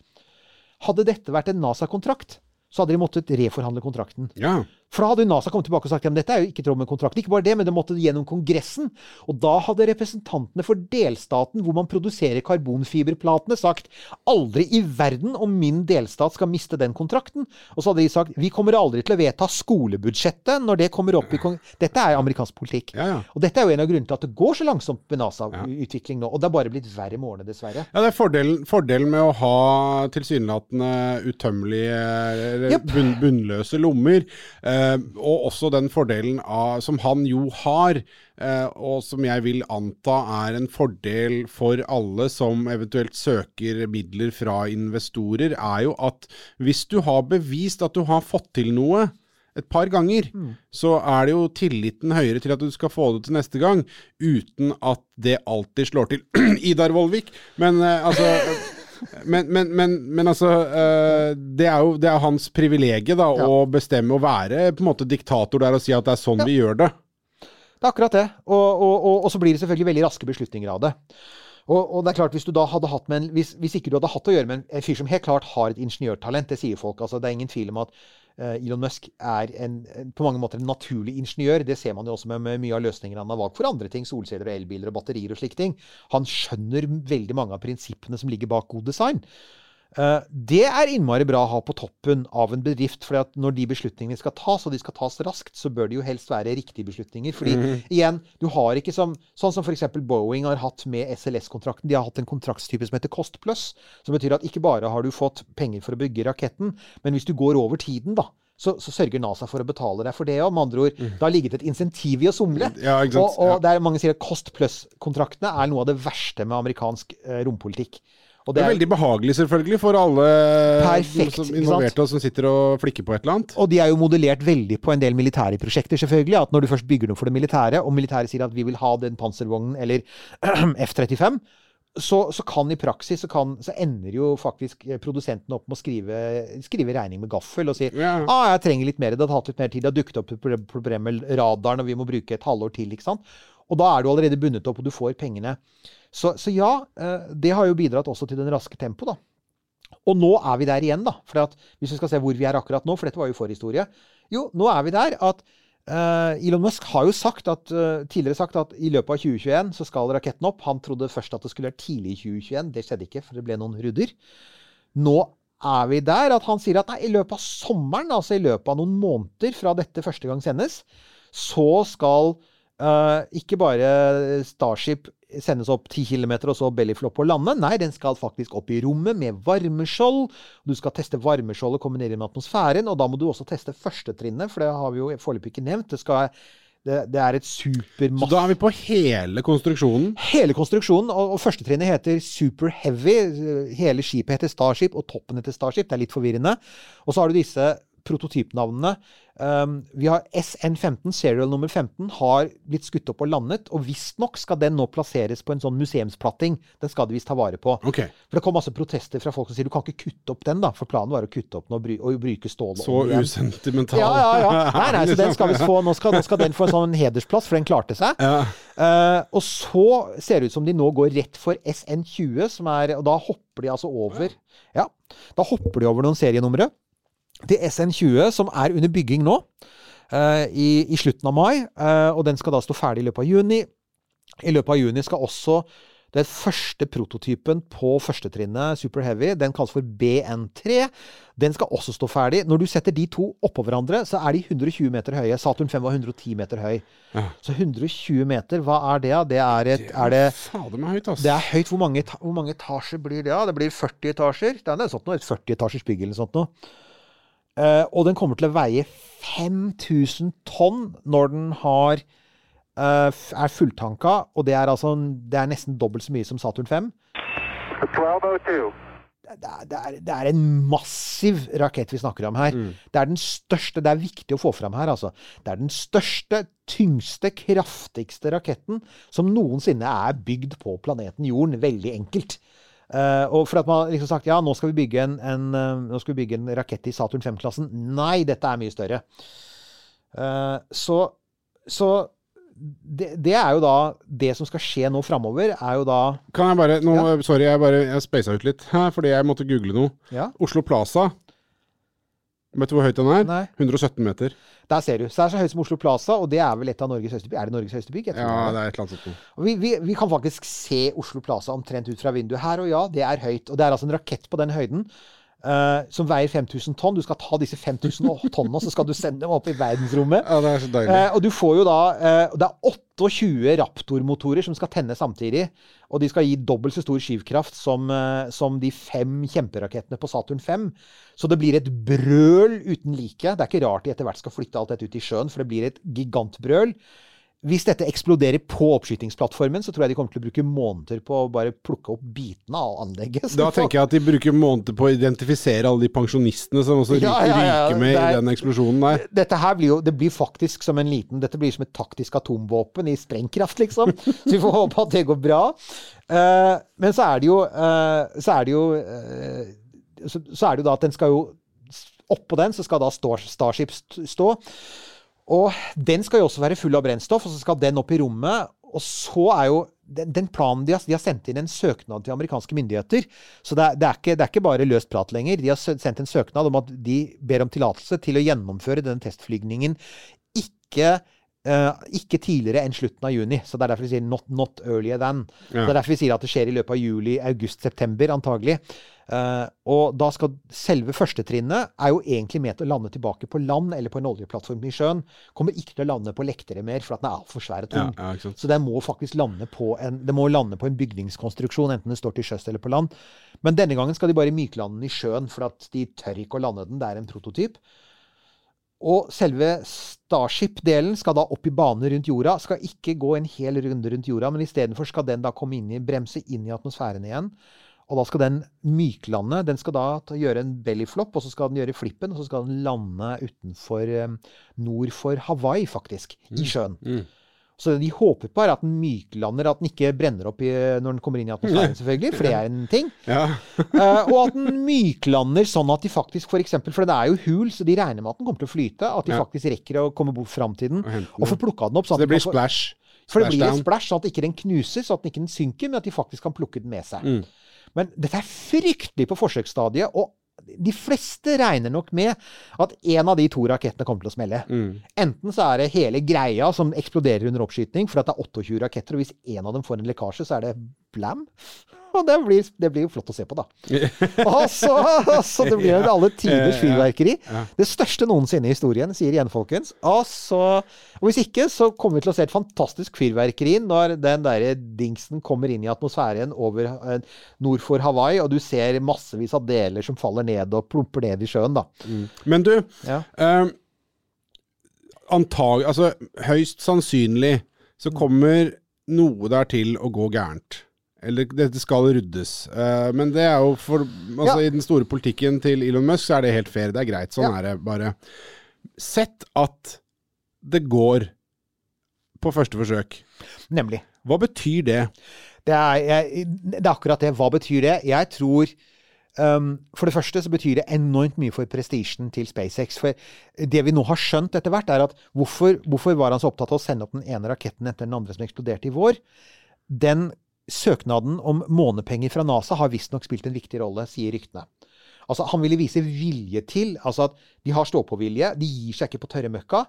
Hadde dette vært en NASA-kontrakt, så hadde de måttet reforhandle kontrakten.
Ja.
For da hadde NASA kommet tilbake og sagt at dette er jo ikke i tråd med kontrakten. Ikke bare det, men det måtte gjennom Kongressen. Og da hadde representantene for delstaten hvor man produserer karbonfiberplatene, sagt aldri i verden om min delstat skal miste den kontrakten. Og så hadde de sagt vi kommer aldri til å vedta skolebudsjettet når det kommer opp i kong... Dette er amerikansk politikk.
Ja, ja.
Og dette er jo en av grunnene til at det går så langsomt med NASA-utvikling nå. Og det har bare blitt verre med årene, dessverre.
Ja, det er fordelen, fordelen med å ha tilsynelatende utømmelige bunn, bunnløse lommer, eh, og også den fordelen av, som han jo har, eh, og som jeg vil anta er en fordel for alle som eventuelt søker midler fra investorer, er jo at hvis du har bevist at du har fått til noe, et par ganger, så er det jo tilliten høyere til at du skal få det til neste gang, uten at det alltid slår til. Idar Vollvik. Men eh, altså men, men, men, men altså eh, det, er jo, det er hans privilegie da,
Ja.
å bestemme å være på en måte diktator der og si at det er sånn vi gjør det.
Det er akkurat det. Og, og, og, og så blir det selvfølgelig veldig raske beslutninger av det. Og, det er klart, hvis du da hadde hatt med en, hvis, hvis ikke du hadde hatt å gjøre med en, fyr som helt klart har et ingeniørtalent, det sier folk. altså Det er ingen tvil om at Elon Musk er en, en, på mange måter en naturlig ingeniør. Det ser man jo også med, med mye av løsningene han har valgt for andre ting. Solceller og elbiler og batterier og slike ting. Han skjønner veldig mange av prinsippene som ligger bak god design. Eh, Det er innmari bra å ha på toppen av en bedrift. For når de beslutningene skal tas, og de skal tas raskt, så bør de jo helst være riktige beslutninger. Fordi igjen, du har ikke som Sånn som f.eks. Boeing har hatt med SLS-kontrakten. De har hatt en kontraktstype som heter Cost Plus. Som betyr at ikke bare har du fått penger for å bygge raketten, men hvis du går over tiden, da. Så, så sørger NASA for å betale deg for det òg. Med andre ord, det har ligget et insentiv i å somle.
Ja?
Og, og
Ja.
der mange sier at Cost Plus-kontraktene er noe av det verste med amerikansk eh, rompolitikk. Og
Det er veldig behagelig selvfølgelig for alle
Perfekt,
som involverte og som sitter og flikker på et eller annet.
Og de er jo modellert veldig på en del militære prosjekter, selvfølgelig. At når du først bygger noe for det militære, og militæret sier at vi vil ha den panservognen eller F-35, så, så kan i praksis så, kan, så ender jo faktisk produsenten opp med å skrive, skrive regning med gaffel og si
Ja.
ah, jeg trenger litt mer, det har tatt litt mer tid, det har dukket opp et problem med radaren, og vi må bruke et halvår til. ikke sant? Og da er du allerede bundet opp, og du får pengene. Så, så ja, eh, det har jo bidratt også til den raske tempoet, da. Og nå er vi der igjen, da. For hvis vi skal se hvor vi er akkurat nå, for dette var jo forhistorie. Jo, nå er vi der at uh, Elon Musk har jo sagt at, uh, tidligere sagt at i løpet av 2021 så skal raketten opp. Han trodde først at det skulle være tidlig i 2021. Det skjedde ikke, for det ble noen rudder. Nå er vi der at han sier at nei, i løpet av sommeren, altså i løpet av noen måneder fra dette første gang sendes, så skal eh, ikke bare Starship sendes opp 10 km og så bellyflop på lande. Nei, den skal faktisk opp i rommet med varmeskjold. Du skal teste varmeskjoldet kombinerer med atmosfæren, og da må du også teste førstetrinnet, for det har vi jo foreløpig ikke nevnt. Det, skal, det, det er et
supermass...
Så
da er vi på hele konstruksjonen.
Hele konstruksjonen, og, og førstetrinnet heter Super Heavy. Hele skipet heter Starship, og toppen heter Starship. Det er litt forvirrende. Og så har du disse prototypnavnene. Um, vi har SN15, serial nummer 15, har blitt skutt opp og landet. Og visstnok skal den nå plasseres på en sånn museumsplatting. Den skal de visst ta vare på.
Okay.
For det kom masse protester fra folk som sier du kan ikke kutte opp den, da. For planen var å kutte opp den og, bry, og bruke stål.
Så usentimental.
Ja, ja, ja. Nei, nei, så den skal vi få, nå, skal, nå skal den få en sånn hedersplass, for den klarte seg.
Ja.
Uh, og så ser det ut som de nå går rett for SN20, som er Og da hopper de altså over Ja, da hopper de over noen serienumre til SN20, som er under bygging nå. Uh, i, I slutten av mai. uh, og den skal da stå ferdig i løpet av juni. I løpet av juni skal også den første prototypen på førstetrinnet, Super Heavy, den kalles for BN3. Den skal også stå ferdig. Når du setter de to oppå hverandre, så er de 120 meter høye. Saturn 5 var 110 meter høy.
Ja.
Så 120 meter, hva er det? da? Det er et er det,
meg høyt, ass.
det er høyt. Hvor mange, hvor mange etasjer blir det? da? Det blir 40 etasjer. Det er sånt noe, et 40 etasjers bygg eller sånt noe. Eh, og den kommer til å veie 5000 tonn når den har uh, er fulltanka. Og det er altså det er nesten dobbelt så mye som Saturn 5.
1202.
Det er, det, er, det er en massiv rakett vi snakker om her. Det er den største Det er viktig å få fram her, altså. Det er den største, tyngste, kraftigste raketten som noensinne er bygd på planeten Jorden. Veldig enkelt. Eh, og for at man liksom sagt ja, nå skal vi bygge en, en, uh, vi bygge en rakett i Saturn 5-klassen. Nei, dette er mye større. Uh, så så det, det er jo da Det som skal skje nå framover, er jo da
Kan jeg bare nå, Sorry, jeg bare jeg speisa ut litt her, fordi jeg måtte google noe.
Ja,
Oslo Plaza. Vet du hvor høyt den er?
nei.
117 meter.
Der ser du. Så det er så høyt som Oslo Plaza, og det er vel et av Norges høyeste bygg. Er det Norges høyeste bygg?
Ja,
er det
er et eller annet sånt
Vi, vi, vi kan faktisk se Oslo Plaza omtrent ut fra vinduet her, og ja, det er høyt. Og det er altså en rakett på den høyden Uh, som veier 5000 tonn. Du skal ta disse 5000 tonnene, og så skal du sende dem opp i verdensrommet.
Ja, det er så deilig.
Uh, og du får jo da uh, Det er 28 Raptor-motorer som skal tenne samtidig. Og de skal gi dobbelt så stor skyvkraft som, eh, som de fem kjemperakettene på Saturn 5. Så det blir et brøl uten like. Det er ikke rart de etter hvert skal flytte alt dette ut i sjøen, for det blir et gigantbrøl. Hvis dette eksploderer på oppskytingsplattformen, så tror jeg de kommer til å bruke måneder på å bare plukke opp bitene av anlegget.
Da tenker jeg at de bruker måneder på å identifisere alle de pensjonistene som også ryker,
Ja, ja, ja,
med
er-
i den eksplosjonen der.
Dette her blir jo det blir faktisk som en liten Dette blir som et taktisk atomvåpen i sprengkraft, liksom. Så vi får håpe at det går bra. Uh, men så er det jo uh, Så er det jo uh, så, så er det jo da at den skal jo Oppå den så skal da Starship stå. Og den skal jo også være full av brennstoff, og så skal den opp i rommet. Og så er jo den, den planen de har, de har sendt inn en søknad til amerikanske myndigheter. Så det er, det, er ikke, det er ikke bare løst prat lenger. De har sendt en søknad om at de ber om tillatelse til å gjennomføre den testflygningen ikke eh, ikke tidligere enn slutten av juni. Så Det er derfor vi sier 'not, not earlier than'.
Ja.
Det er derfor vi sier at det skjer i løpet av juli, august, september antagelig. Uh, og da skal selve førstetrinnet er jo egentlig ment å lande tilbake på land eller på en oljeplattform i sjøen. Kommer ikke til å lande på lektere mer, for at den er altfor svær og tung.
ja, ja.
Så den må faktisk lande på en, det må lande på en bygningskonstruksjon, enten det står til sjøs eller på land. Men denne gangen skal de bare myklande den i sjøen, for at de tør ikke å lande den. Det er en prototyp. Og selve Starship-delen skal da opp i bane rundt jorda. Skal ikke gå en hel runde rundt jorda, men istedenfor skal den da komme inn i, bremse inn i atmosfæren igjen. Og da skal den myklande. Den skal da gjøre en bellyflop, og så skal den gjøre flippen, og så skal den lande utenfor eh, Nord for Hawaii, faktisk. I sjøen.
Mm.
Så de håper på er at den myklander, at den ikke brenner opp i, når den kommer inn i atmosfæren, selvfølgelig, for det er en ting.
Ja.
uh, og at den myklander sånn at de faktisk for eksempel, For det er jo hul, så de regner med at den kommer til å flyte. At de faktisk rekker å komme bort fram til den
Og
og få plukka den opp.
Så
Sånn så
det blir splash.
for det blir et splash, sånn at ikke den knuser, sånn at den ikke den synker, men at de faktisk kan plukke den med seg.
Mm.
Men dette er fryktelig på forsøksstadiet, og de fleste regner nok med at en av de to rakettene kommer til å smelle.
Mm.
Enten så er det hele greia som eksploderer under oppskyting, for at det er 28 raketter, og hvis en av dem får en lekkasje, så er det blam. Og det blir, det blir jo flott å se på, da. Og så, så det blir jo alle tiders fyrverkeri. Det største noensinne i historien, sier igjen, folkens. Og, så, og hvis ikke, så kommer vi til å se et fantastisk fyrverkeri når den der dingsen kommer inn i atmosfæren over eh, nord for Hawaii, og du ser massevis av deler som faller ned og plumper ned i sjøen, da.
Men du,
Ja.
eh, antag, altså høyst sannsynlig så kommer noe der til å gå gærent. Eller dette skal ryddes. Uh, men det er jo for Altså
Ja.
i den store politikken til Elon Musk så er det helt fair. Det er greit. Sånn
Ja.
er det bare. Sett at det går på første forsøk.
Nemlig.
Hva betyr det?
Det er, jeg, det er akkurat det. Hva betyr det? Jeg tror um, For det første så betyr det enormt mye for prestisjen til SpaceX. For det vi nå har skjønt etter hvert, er at hvorfor, hvorfor var han så opptatt av å sende opp den ene raketten etter den andre som eksploderte i vår? Den søknaden om månepenger fra NASA har visstnok spilt en viktig rolle, sier ryktene. Altså, han ville vise vilje til altså at de har stå-på-vilje. De gir seg ikke på tørre møkka.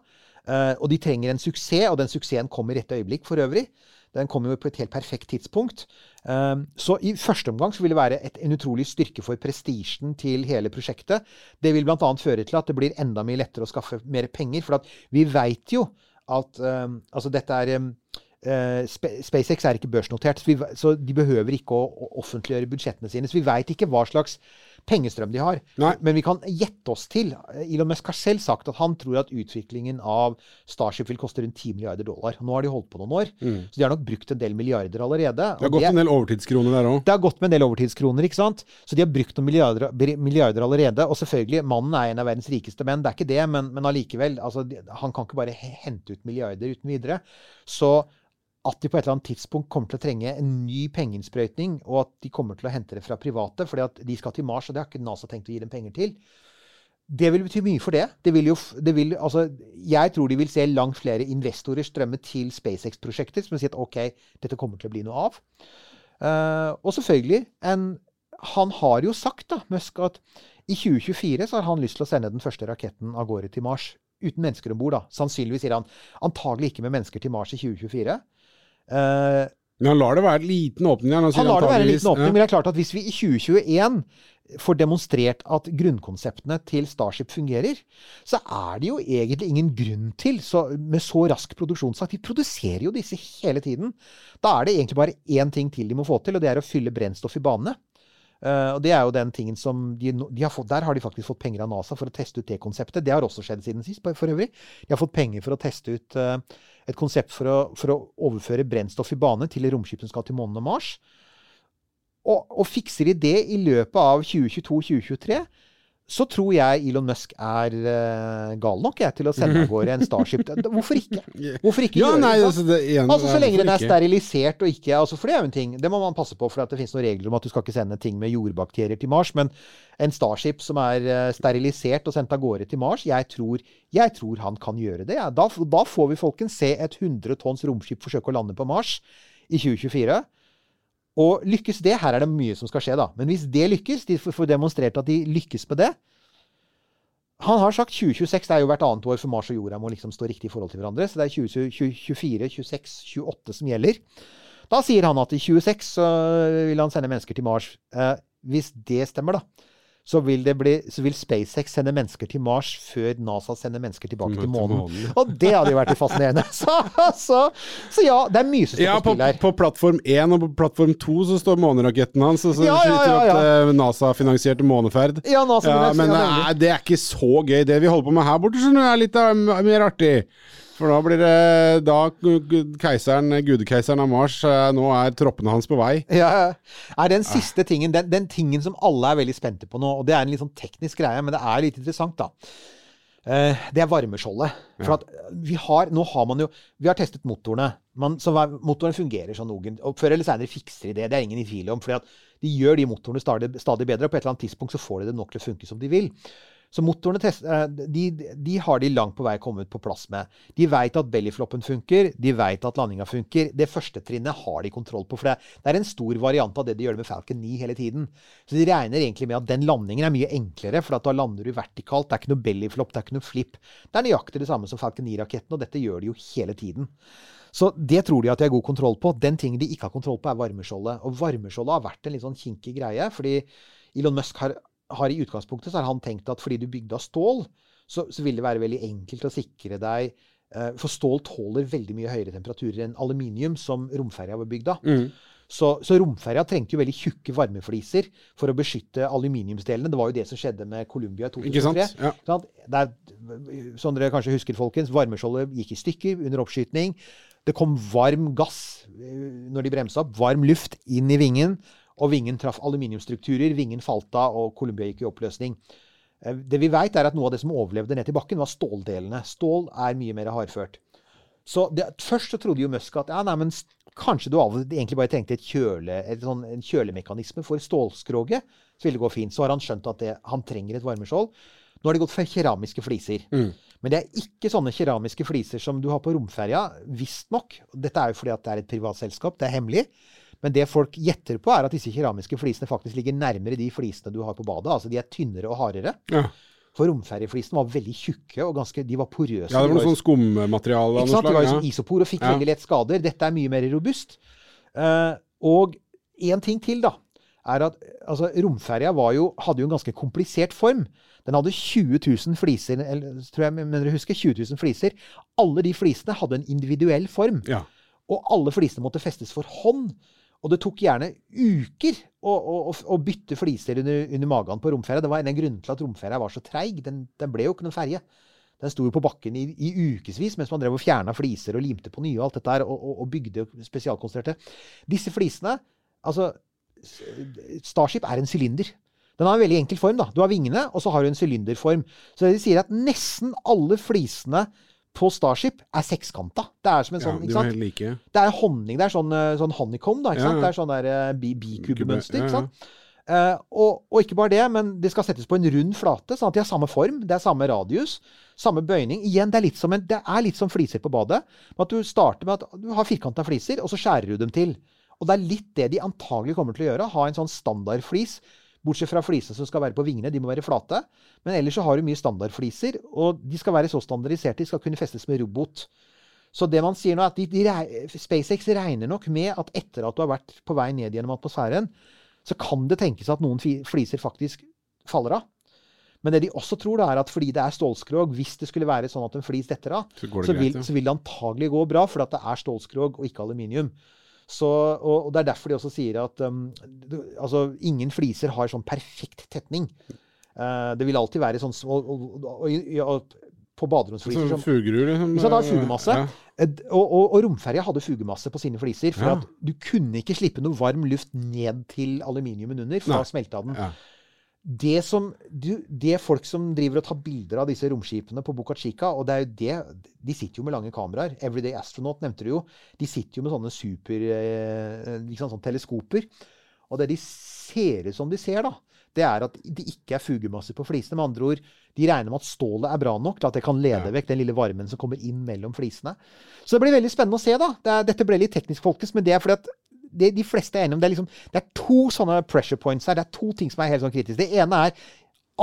eh, og de trenger en suksess, og den suksessen kommer i rett øyeblikk for øvrig. Den kommer jo på et helt perfekt tidspunkt. Um, så i første omgang så vil det være et, en utrolig styrke for prestisjen til hele prosjektet. Det vil bl.a. føre til at det blir enda mye lettere å skaffe mer penger. For vi veit jo at um, Altså, dette er eh, SpaceX er ikke børsnotert, så, vi, så de behøver ikke å, offentliggjøre budsjettene sine. Så vi veit ikke hva slags pengestrøm de har.
Nei.
Men vi kan gjette oss til. Elon Musk har selv sagt at han tror at utviklingen av Starship vil koste rundt 10 milliarder dollar. Nå har de holdt på noen år, så de har nok brukt en del milliarder allerede.
Det har gått
det-
en del overtidskroner der òg.
det har gått med en del overtidskroner, ikke sant? Så de har brukt noen milliarder, milliarder allerede. Og selvfølgelig, mannen er en av verdens rikeste menn, det er ikke det, men, men allikevel. Altså, han kan ikke bare hente ut milliarder uten videre. Så at de på et eller annet tidspunkt kommer til å trenge en ny pengeinnsprøytning, og at de kommer til å hente det fra private, fordi at de skal til Mars, og det har ikke NASA tenkt å gi dem penger til. Det vil bety mye for det. det, jo, det vil, altså, jeg tror de vil se langt flere investorer strømme til SpaceX-prosjekter, som vil si at OK, dette kommer til å bli noe av. Uh, og selvfølgelig en, Han har jo sagt, da, Musk, at i 2024 så har han lyst til å sende den første raketten av gårde til Mars. Uten mennesker om bord, da. Sannsynligvis, sier han. Antagelig ikke med mennesker til Mars i 2024. Eh,
Men han lar det være en liten åpning. Han,
han lar det være en liten åpning,
Ja.
men det er klart at hvis vi i 2021 får demonstrert at grunnkonseptene til Starship fungerer, så er det jo egentlig ingen grunn til, så, med så rask produksjonstakt Vi produserer jo disse hele tiden. Da er det egentlig bare én ting til de må få til, og det er å fylle brennstoff i banene. Eh, og det er jo den tingen som de, de har fått, Der har de faktisk fått penger av NASA for å teste ut det konseptet. Det har også skjedd siden sist, for øvrig. De har fått penger for å teste ut uh, et konsept for å, for å overføre brennstoff i bane til romskip som skal til månen og Mars. Og, og fikser de det i løpet av 2022-2023, så tror jeg Elon Musk er uh, gal nok jeg, til å sende av gårde en Starship. Hvorfor ikke? Hvorfor ikke
Ja,
gjøre
nei,
det?
altså, det, igjen,
Altså Så lenge den er sterilisert og ikke altså For det er jo en ting. Det må man passe på, for at det finnes noen regler om at du skal ikke sende ting med jordbakterier til Mars. Men en Starship som er uh, sterilisert og sendt av gårde til Mars, jeg tror, jeg tror han kan gjøre det. Ja. Da, da får vi folkens se et 100 tonns romskip forsøke å lande på Mars i 2024. Og lykkes det Her er det mye som skal skje, da. Men hvis det lykkes, de får demonstrert at de lykkes med det Han har sagt 2026. Det er jo hvert annet år for Mars og jorda må liksom stå riktig i forhold til hverandre. Så det er 2024, 26, 28 som gjelder. Da sier han at i 26 så vil han sende mennesker til Mars. Eh, hvis det stemmer, da, så vil, det bli, så vil SpaceX sende mennesker til Mars før NASA sender mennesker tilbake til månen. Og det hadde jo vært fascinerende. Så, så, så ja, det er mye som står
Ja,
på spill her.
på plattform 1 og på plattform 2 så står måneraketten hans, og så
Ja, ja,
ja,
ja,
opp eh, NASA-finansierte måneferd.
Ja, NASA
Ja, men
ja,
det er, det er ikke så gøy. Det vi holder på med her borte, skjønner du, er litt av, mer artig. For da blir det Da keiseren, gudekeiseren av Mars, eh, nå er troppene hans på vei.
Ja, er den siste tingen, den, den tingen som alle er veldig spente på nå, og det er en litt sånn teknisk greie, men det er litt interessant, da. Eh, det er varmeskjoldet. For at vi har, nå har man jo Vi har testet motorene. Man, så hva- motorene fungerer sånn noen og Før eller senere fikser de det. Det er ingen i tvil om. For de gjør de motorene stadig, stadig bedre, og på et eller annet tidspunkt så får de det nok til å funke som de vil. Så motorene test, eh, de, de har de langt på vei kommet på plass med. De veit at bellyfloppen funker, de veit at landinga funker. Det første trinnet har de kontroll på. For det, det er en stor variant av det de gjør med Falcon 9 hele tiden. Så de regner egentlig med at den landingen er mye enklere, for da lander du vertikalt. Det er ikke noe bellyflop, det er ikke noe flip. Det er nøyaktig det samme som Falcon 9-raketten, og dette gjør de jo hele tiden. Så det tror de at de har god kontroll på. Den tingen de ikke har kontroll på, er varmeskjoldet. Og varmeskjoldet har vært en litt sånn kinkig greie, fordi Elon Musk har har i utgangspunktet så har han tenkt at fordi du bygde av stål, så, så vil det være veldig enkelt å sikre deg eh, For stål tåler veldig mye høyere temperaturer enn aluminium, som romferja var bygd av. Så, så romferja trengte jo veldig tjukke varmefliser for å beskytte aluminiumsdelene. Det var jo det som skjedde med Columbia i
Ikke sant?
2003.
Ja.
Sant? Det er, som dere kanskje husker, folkens, varmeskjoldet gikk i stykker under oppskytning. Det kom varm gass eh, når de bremsa opp. Varm luft inn i vingen. Og vingen traff aluminiumsstrukturer. Vingen falt av, og Columbia gikk i oppløsning. Eh, Det vi veit, er at noe av det som overlevde ned til bakken, var ståldelene. Stål er mye mer hardført. Så det, Først så trodde jo Musk at ja, nei, men kanskje du egentlig bare trengte et kjøle, et sånn, en kjølemekanisme for stålskroget. Så ville det gå fint. Så har han skjønt at det, han trenger et varmeskjold. Nå har de gått for keramiske fliser. Men det er ikke sånne keramiske fliser som du har på romferja, visstnok. Dette er jo fordi at det er et privat selskap, det er hemmelig. Men det folk gjetter på, er at disse keramiske flisene faktisk ligger nærmere de flisene du har på badet. Altså de er tynnere og hardere.
Ja.
For romferjeflisene var veldig tjukke og ganske, de var porøse.
ja, det var noe sånn skummateriale av noe
sant? De var jo
ja.
som isopor og fikk
Ja.
veldig lett skader. Dette er mye mer robust. Uh, og en ting til, da, er at altså, romferja jo, hadde jo en ganske komplisert form. Den hadde 20 000 fliser, eller tror jeg mener du husker, 20 000 fliser. Alle de flisene hadde en individuell form.
Ja.
Og alle flisene måtte festes for hånd. Og det tok gjerne uker å, å, å- bytte fliser under, under magen på romferja. Det var en av grunnene til at romferja var så treig. Den, den ble jo ikke noen ferje. Den sto jo på bakken i, i ukevis mens man drev og fjerna fliser og limte på nye og alt dette her, og, og, og bygde spesialkonstruerte. Disse flisene Altså, Starship er en sylinder. Den har en veldig enkel form. da. Du har vingene, og så har du en sylinderform. Så det sier at nesten alle flisene på Starship er sekskanta. Det er som en sånn,
ja,
ikke sant?
like.
Det er honning. Det er sånn, eh, sånn honeycomb, da. ikke sant? Det er sånn der eh, bi- bikubemønster. Ikke sant? Eh, og, og ikke bare det, men det skal settes på en rund flate, sånn at de har samme form. Det er samme radius, samme bøyning. Igjen, det er litt som, en, det er litt som fliser på badet. Med at du starter med at du har firkanta fliser, og så skjærer du dem til. Og det er litt det de antagelig kommer til å gjøre. Ha en sånn standardflis. Bortsett fra flisene som skal være på vingene, de må være flate. Men ellers så har du mye standardfliser, og de skal være så standardiserte, de skal kunne festes med robot. Så det man sier nå er at de, de, SpaceX regner nok med at etter at du har vært på vei ned gjennom atmosfæren, så kan det tenkes at noen fliser faktisk faller av. Men det de også tror, da, er at fordi det er stålskrog, hvis det skulle være sånn at en flis detter av,
Så
så vil,
ja.
så vil det antagelig gå bra, fordi at det er stålskrog og ikke aluminium. Så, og, og det er derfor de også sier at um, altså, ingen fliser har sånn perfekt tetning. Uh, det vil alltid være sånn og, og, På baderomsfliser
Sånn
som
fugerur, liksom.
så det fugemasse.
Ja.
Eh, Og, og, romferja hadde fugemasse på sine fliser. For
Ja.
at du kunne ikke slippe noe varm luft ned til aluminiumen under, for da smelta den.
Ja.
Det som du, det folk som driver og tar bilder av disse romskipene på Boca Chica, og det er jo det De sitter jo med lange kameraer. Everyday Astronaut nevnte du jo. De sitter jo med sånne super eh, liksom sånne teleskoper. Og det de ser ut som de ser, da, det er at det ikke er fugemasse på flisene. Med andre ord, de regner med at stålet er bra nok til at det kan lede
Ja.
vekk den lille varmen som kommer inn mellom flisene. Så det blir veldig spennende å se, da. Det er, dette ble litt teknisk, folkens, men det er fordi at det, de fleste er enige om det er, liksom, det er to sånne pressure points her. Det er to ting som er helt sånn kritiske. Det ene er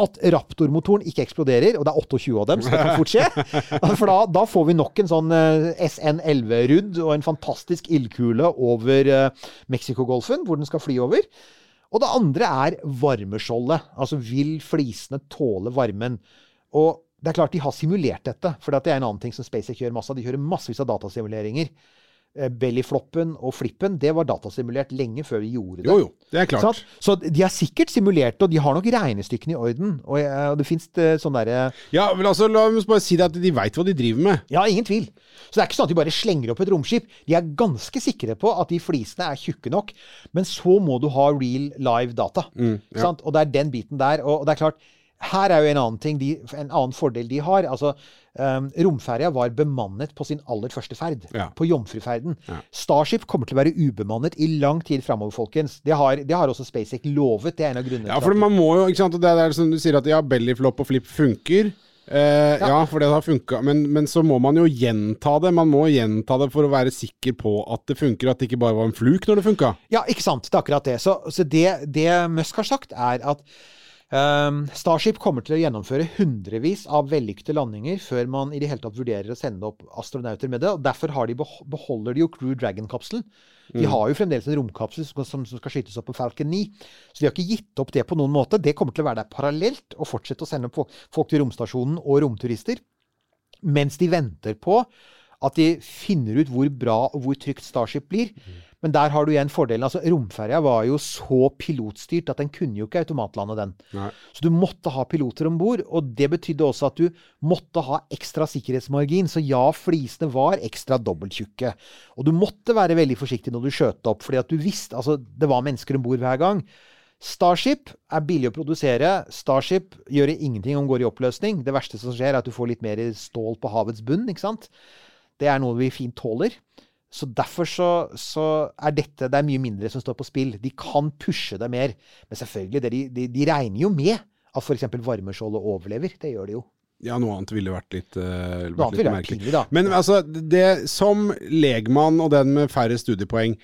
at Raptor-motoren ikke eksploderer, og det er 28 av dem, så det kan fort skje. For da, da får vi nok en sånn eh, SN11-rudd og en fantastisk ildkule over uh, Mexicogolfen, hvor den skal fly over. Og det andre er varmeskjoldet. Altså vil flisene tåle varmen? Og det er klart de har simulert dette, for det er en annen ting som SpaceX gjør masse av. De gjør massevis av datasimuleringer. Eh, Bellyfloppen og flippen, det var datasimulert lenge før vi gjorde det.
Jo, jo. Det er klart.
Så de er sikkert simulert og de har nok regnestykkene i orden. Og, eh, det fins sånn derre
Ja, vel altså, La oss bare si det at de veit hva de driver med.
Ja, ingen tvil. Så det er ikke sånn at de bare slenger opp et romskip. De er ganske sikre på at de flisene er tjukke nok, men så må du ha real live data.
Mm, ja.
sant? Og det er den biten der. Og det er klart, her er jo en annen ting, de, en annen fordel de har. Altså, um, Romferja var bemannet på sin aller første ferd.
Ja.
På jomfruferden.
Ja.
Starship kommer til å være ubemannet i lang tid framover, folkens. Det har, det har også SpaceX lovet. Det er en av grunnene
Ja, for man må jo, ikke sant, det er som du sier at ja, bellyflop og flip funker. Eh, ja. for det har funka, men, men så må man jo gjenta det. Man må gjenta det for å være sikker på at det funker, at det ikke bare var en fluk når det funka.
Ja, ikke sant. Det er akkurat det. Så, så det, det Musk har sagt, er at ehm, Starship kommer til å gjennomføre hundrevis av vellykkede landinger før man i det hele tatt vurderer å sende opp astronauter med det. og Derfor har de beholder de jo Crew Dragon-kapselen. De har jo fremdeles en romkapsel som, som som skal skytes opp på Falcon 9. Så de har ikke gitt opp det på noen måte. Det kommer til å være der parallelt og fortsette å sende opp folk- folk til romstasjonen og romturister. Mens de venter på at de finner ut hvor bra og hvor trygt Starship blir. Men der har du igjen fordelen. altså Romferja var jo så pilotstyrt at den kunne jo ikke automatlande den.
Nei.
Så du måtte ha piloter om bord, og det betydde også at du måtte ha ekstra sikkerhetsmargin. Så ja, flisene var ekstra dobbelttjukke. Og du måtte være veldig forsiktig når du skjøt opp, fordi at du visste altså det var mennesker om bord hver gang. Starship er billig å produsere. Starship gjør ingenting om går i oppløsning. Det verste som skjer, er at du får litt mer stål på havets bunn. ikke sant? Det er noe vi fint tåler. Så derfor så, så er dette Det er mye mindre som står på spill. De kan pushe det mer. Men selvfølgelig, det de, de, de regner jo med at f.eks. varmeskjoldet overlever. Det gjør de jo.
Ja, noe annet ville vært litt,
uh,
vært litt merkelig.
pinlig.
Men altså, det som legmann og den med færre studiepoeng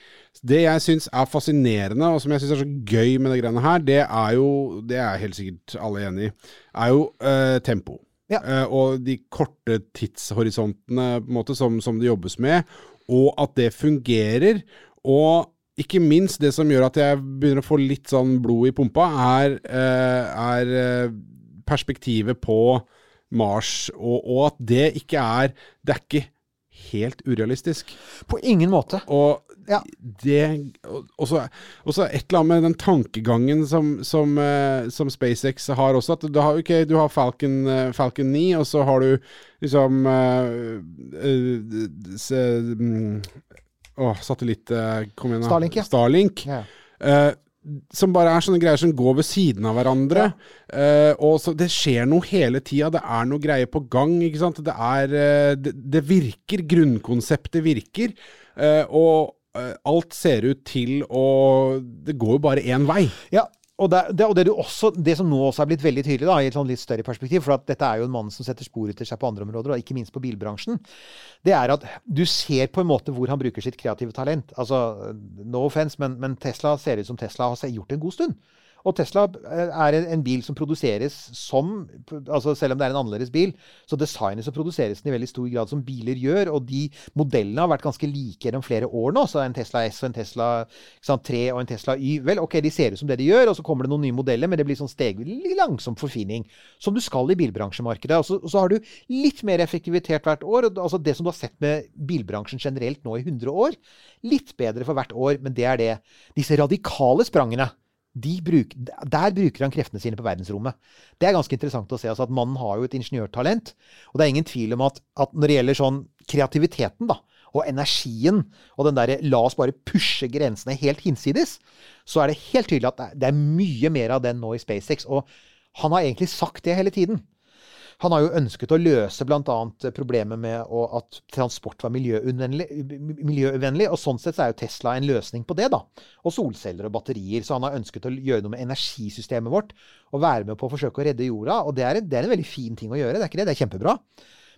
Det jeg syns er fascinerende, og som jeg syns er så gøy med det greiene her, det er jo Det er helt sikkert alle enig i, er jo uh, tempo.
Ja.
Eh, og de korte tidshorisontene måte, som, som det jobbes med, og at det fungerer. Og ikke minst det som gjør at jeg begynner å få litt sånn blod i pumpa, er, eh, er eh, perspektivet på Mars, og, og at det ikke er Det er ikke helt urealistisk.
På ingen måte.
Og
Ja.
det og- så et eller annet med den tankegangen som, som, eh, som SpaceX har også. At du har, okay, du har Falcon, eh, Falcon 9, og så har du liksom eh, mm, Å, satellitt Kom igjen, da.
Starlink, ja.
Starlink.
Ja.
Uh, som bare er sånne greier som går ved siden av hverandre. Eh, og så Det skjer noe hele tida. Det er noe greier på gang. ikke sant? Det er uh, det, det virker. Grunnkonseptet virker. Uh, og alt ser ut til å Det går jo bare én vei.
Ja, og det, det, og det, også, det som nå også er blitt veldig tydelig, da, i et sånn litt større perspektiv, for dette er jo en mann som setter spor etter seg på andre områder, og ikke minst på bilbransjen, det er at du ser på en måte hvor han bruker sitt kreative talent. Altså, no offense, men, men Tesla ser ut som Tesla har gjort en god stund. Og Tesla eh, er en, bil som produseres som altså Selv om det er en annerledes bil, så designes og produseres den i veldig stor grad som biler gjør. Og de modellene har vært ganske like gjennom flere år nå. Så en Tesla S og en Tesla sant, 3 og en Tesla Y Vel, ok, de ser ut som det de gjør, og så kommer det noen nye modeller, men det blir sånn stegvis langsom forfining. Som du skal i bilbransjemarkedet. Og så, og så har du litt mer effektivitet hvert år. og Altså det som du har sett med bilbransjen generelt nå i 100 år. Litt bedre for hvert år, men det er det. Disse radikale sprangene de bruk, der bruker han kreftene sine på verdensrommet. Det er ganske interessant å se. Altså at Mannen har jo et ingeniørtalent. Og det er ingen tvil om at, at når det gjelder sånn kreativiteten da, og energien og den derre 'la oss bare pushe grensene helt hinsides', så er det helt tydelig at det er mye mer av den nå i SpaceX. Og han har egentlig sagt det hele tiden. Han har jo ønsket å løse bl.a. problemet med å, at transport var miljøuvennlig. Og sånn sett så er jo Tesla en løsning på det, da. Og solceller og batterier. Så han har ønsket å gjøre noe med energisystemet vårt. Og være med på å forsøke å redde jorda. Og det er, det er en veldig fin ting å gjøre. Det er ikke det? Det er kjempebra.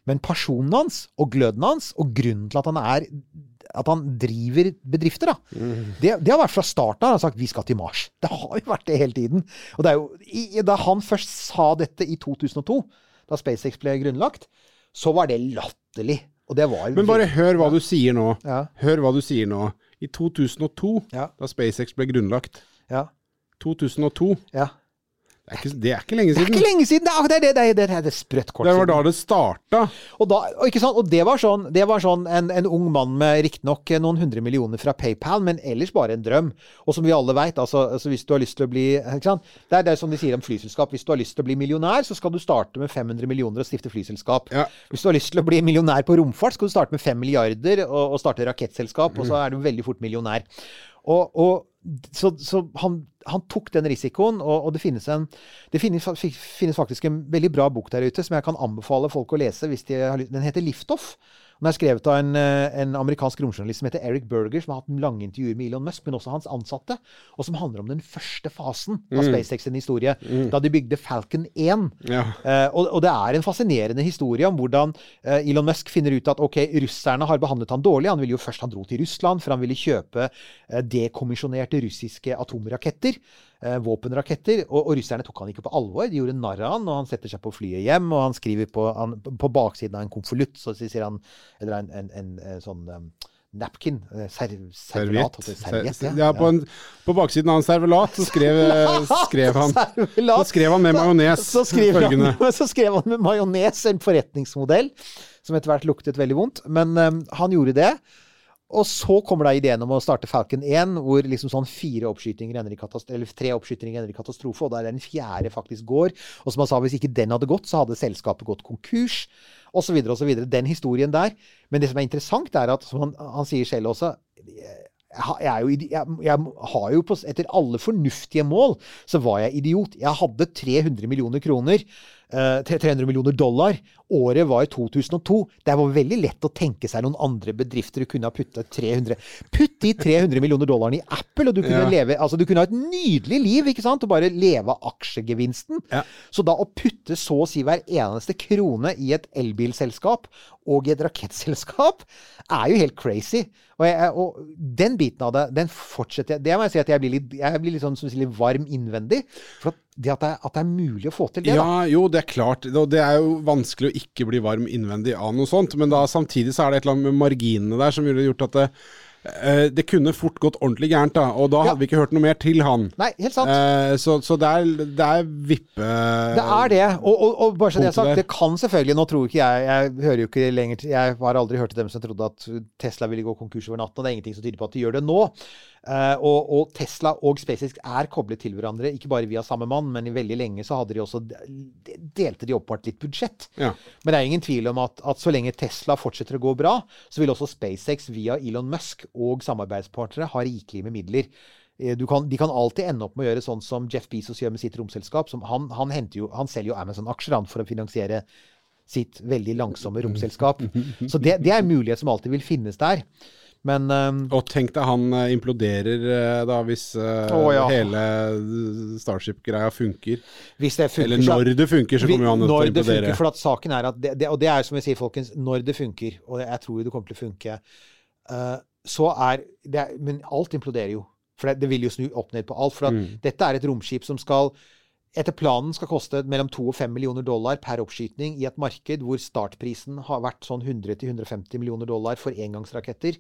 Men personen hans og gløden hans, og grunnen til at han er at han driver bedrifter, da. Mm. Det, det, har vært fra starten av. Han har sagt 'vi skal til Mars'. Det har jo vært det hele tiden. Og det er jo, Da han først sa dette i 2002, da SpaceX ble grunnlagt, så var det latterlig. Og det var
Men bare hør hva du sier nå. Ja. Hør hva du sier nå. I 2002, ja. da SpaceX ble grunnlagt
ja.
2002.
Ja.
Det er, ikke, det er, ikke, lenge siden.
Det er ikke lenge siden! Det er, det det det er, det sprøtt kort
siden. Det var da det starta.
Og, da, og, og det var sånn, det var sånn en, en ung mann med riktignok noen hundre millioner fra PayPal, men ellers bare en drøm. Og som vi alle veit, altså, altså, hvis du har lyst til å bli ikke sant? Det er det som de sier om flyselskap. Hvis du har lyst til å bli millionær, så skal du starte med 500 millioner og stifte flyselskap. Ja. Hvis du har lyst til å bli millionær på romfart, skal du starte med 5 milliarder og, og starte rakettselskap, og så er du veldig fort millionær. Og, og så, så han, han, tok den risikoen, og, og det, finnes en, det finnes, finnes, faktisk en veldig bra bok der ute som jeg kan anbefale folk å lese. hvis de har. Den heter Liftoff. Den er skrevet av en, eh, en amerikansk romjournalist som heter Eric Berger, som har hatt lange intervjuer med Elon Musk, men også hans ansatte, og som handler om den første fasen av mm. SpaceX sin historie, mm. da de bygde Falcon 1. Ja. Eh, og, og, det er en fascinerende historie om hvordan eh, Elon Musk finner ut at ok, russerne har behandlet han dårlig. Han ville jo først han dro til Russland, for han ville kjøpe eh, dekommisjonerte russiske atomraketter våpenraketter. Og, og, russerne tok han ikke på alvor. De gjorde narr av han, og han setter seg på flyet hjem, og han skriver på, han, på baksiden av en konvolutt, så sier han Eller en, en, en, en sånn um, napkin. Eh, ser, servelat.
Serviett. Ja, ja på, en, på, baksiden av en servelat så skrev, skrev han Så skrev han med majones
så, følgende. så skrev han med majones en forretningsmodell som etter hvert luktet veldig vondt. Men um, han gjorde det. Og så kommer da ideen om å starte Falcon 1, hvor liksom sånn fire oppskytinger ender i eller tre oppskytinger ender i katastrofe, og der den fjerde faktisk går. Og som han sa, hvis ikke den hadde gått, så hadde selskapet gått konkurs, osv., osv. Den historien der. Men det som er interessant, er at, som han, han sier selv også jeg, jo, jeg, jeg, har jo på, Etter alle fornuftige mål så var jeg idiot. Jeg hadde 300 millioner kroner. Uh, 300 millioner dollar. Året var 2002. Det var veldig lett å tenke seg noen andre bedrifter du kunne ha putta 300 Putt de 300 millioner dollarene i Apple, og du kunne, ja. leve, altså, du kunne ha et nydelig liv ikke sant? og bare leve av aksjegevinsten. Ja. Så da å putte så å si hver eneste krone i et elbilselskap og i et rakettselskap er jo helt crazy. Og, jeg, og, den biten av det, den fortsetter jeg Det må jeg si at jeg blir litt, jeg blir litt sånn som litt varm innvendig. For at det at det, at det, er, mulig å få til det,
ja, da. Jo, det er klart. Det er jo vanskelig å ikke bli varm innvendig av noe sånt. Men da samtidig så er det et eller annet med marginene der som ville gjort at det Eh, det kunne fort gått ordentlig gærent, da, og da hadde ja. vi ikke hørt noe mer til han.
Nei, helt sant.
Eh, så, så det, er, det er vippe...
Det er det. Og, og, og bare så det er sagt, det kan selvfølgelig Nå tror ikke jeg Jeg hører jo ikke lenger Jeg har aldri hørt til dem som trodde at Tesla ville gå konkurs over natten, og det er ingenting som tyder på at de gjør det nå. Uh, og, og, Tesla og SpaceX er koblet til hverandre, ikke bare via samme mann, men i veldig lenge så hadde de også delte de oppbart litt budsjett. Ja. Men det er ingen tvil om at, at, så lenge Tesla fortsetter å gå bra, så vil også SpaceX via Elon Musk og samarbeidspartnere ha rikelig med midler. Eh, kan, de kan alltid ende opp med å gjøre sånn som Jeff Bezos gjør med sitt romselskap. han, han, jo, han selger jo Amazon-aksjer for å finansiere sitt veldig langsomme romselskap. Så det, det er en mulighet som alltid vil finnes der. Men um,
Og tenk deg han eh, imploderer eh, da, hvis uh, å, ja. hele Starship-greia funker.
Hvis det funker.
Eller når det funker, så kommer jo han til å
implodere. Funker, for saken er at det, det, Og det er som jeg sier, folkens, når det funker, og jeg tror det kommer til å funke, uh, så er det Men alt imploderer jo. For det, det vil jo snu opp ned på alt. For at dette er et romskip som skal etter planen skal koste mellom 2 og 5 millioner dollar per oppskyting i et marked hvor startprisen har vært sånn 100-150 millioner dollar for engangsraketter.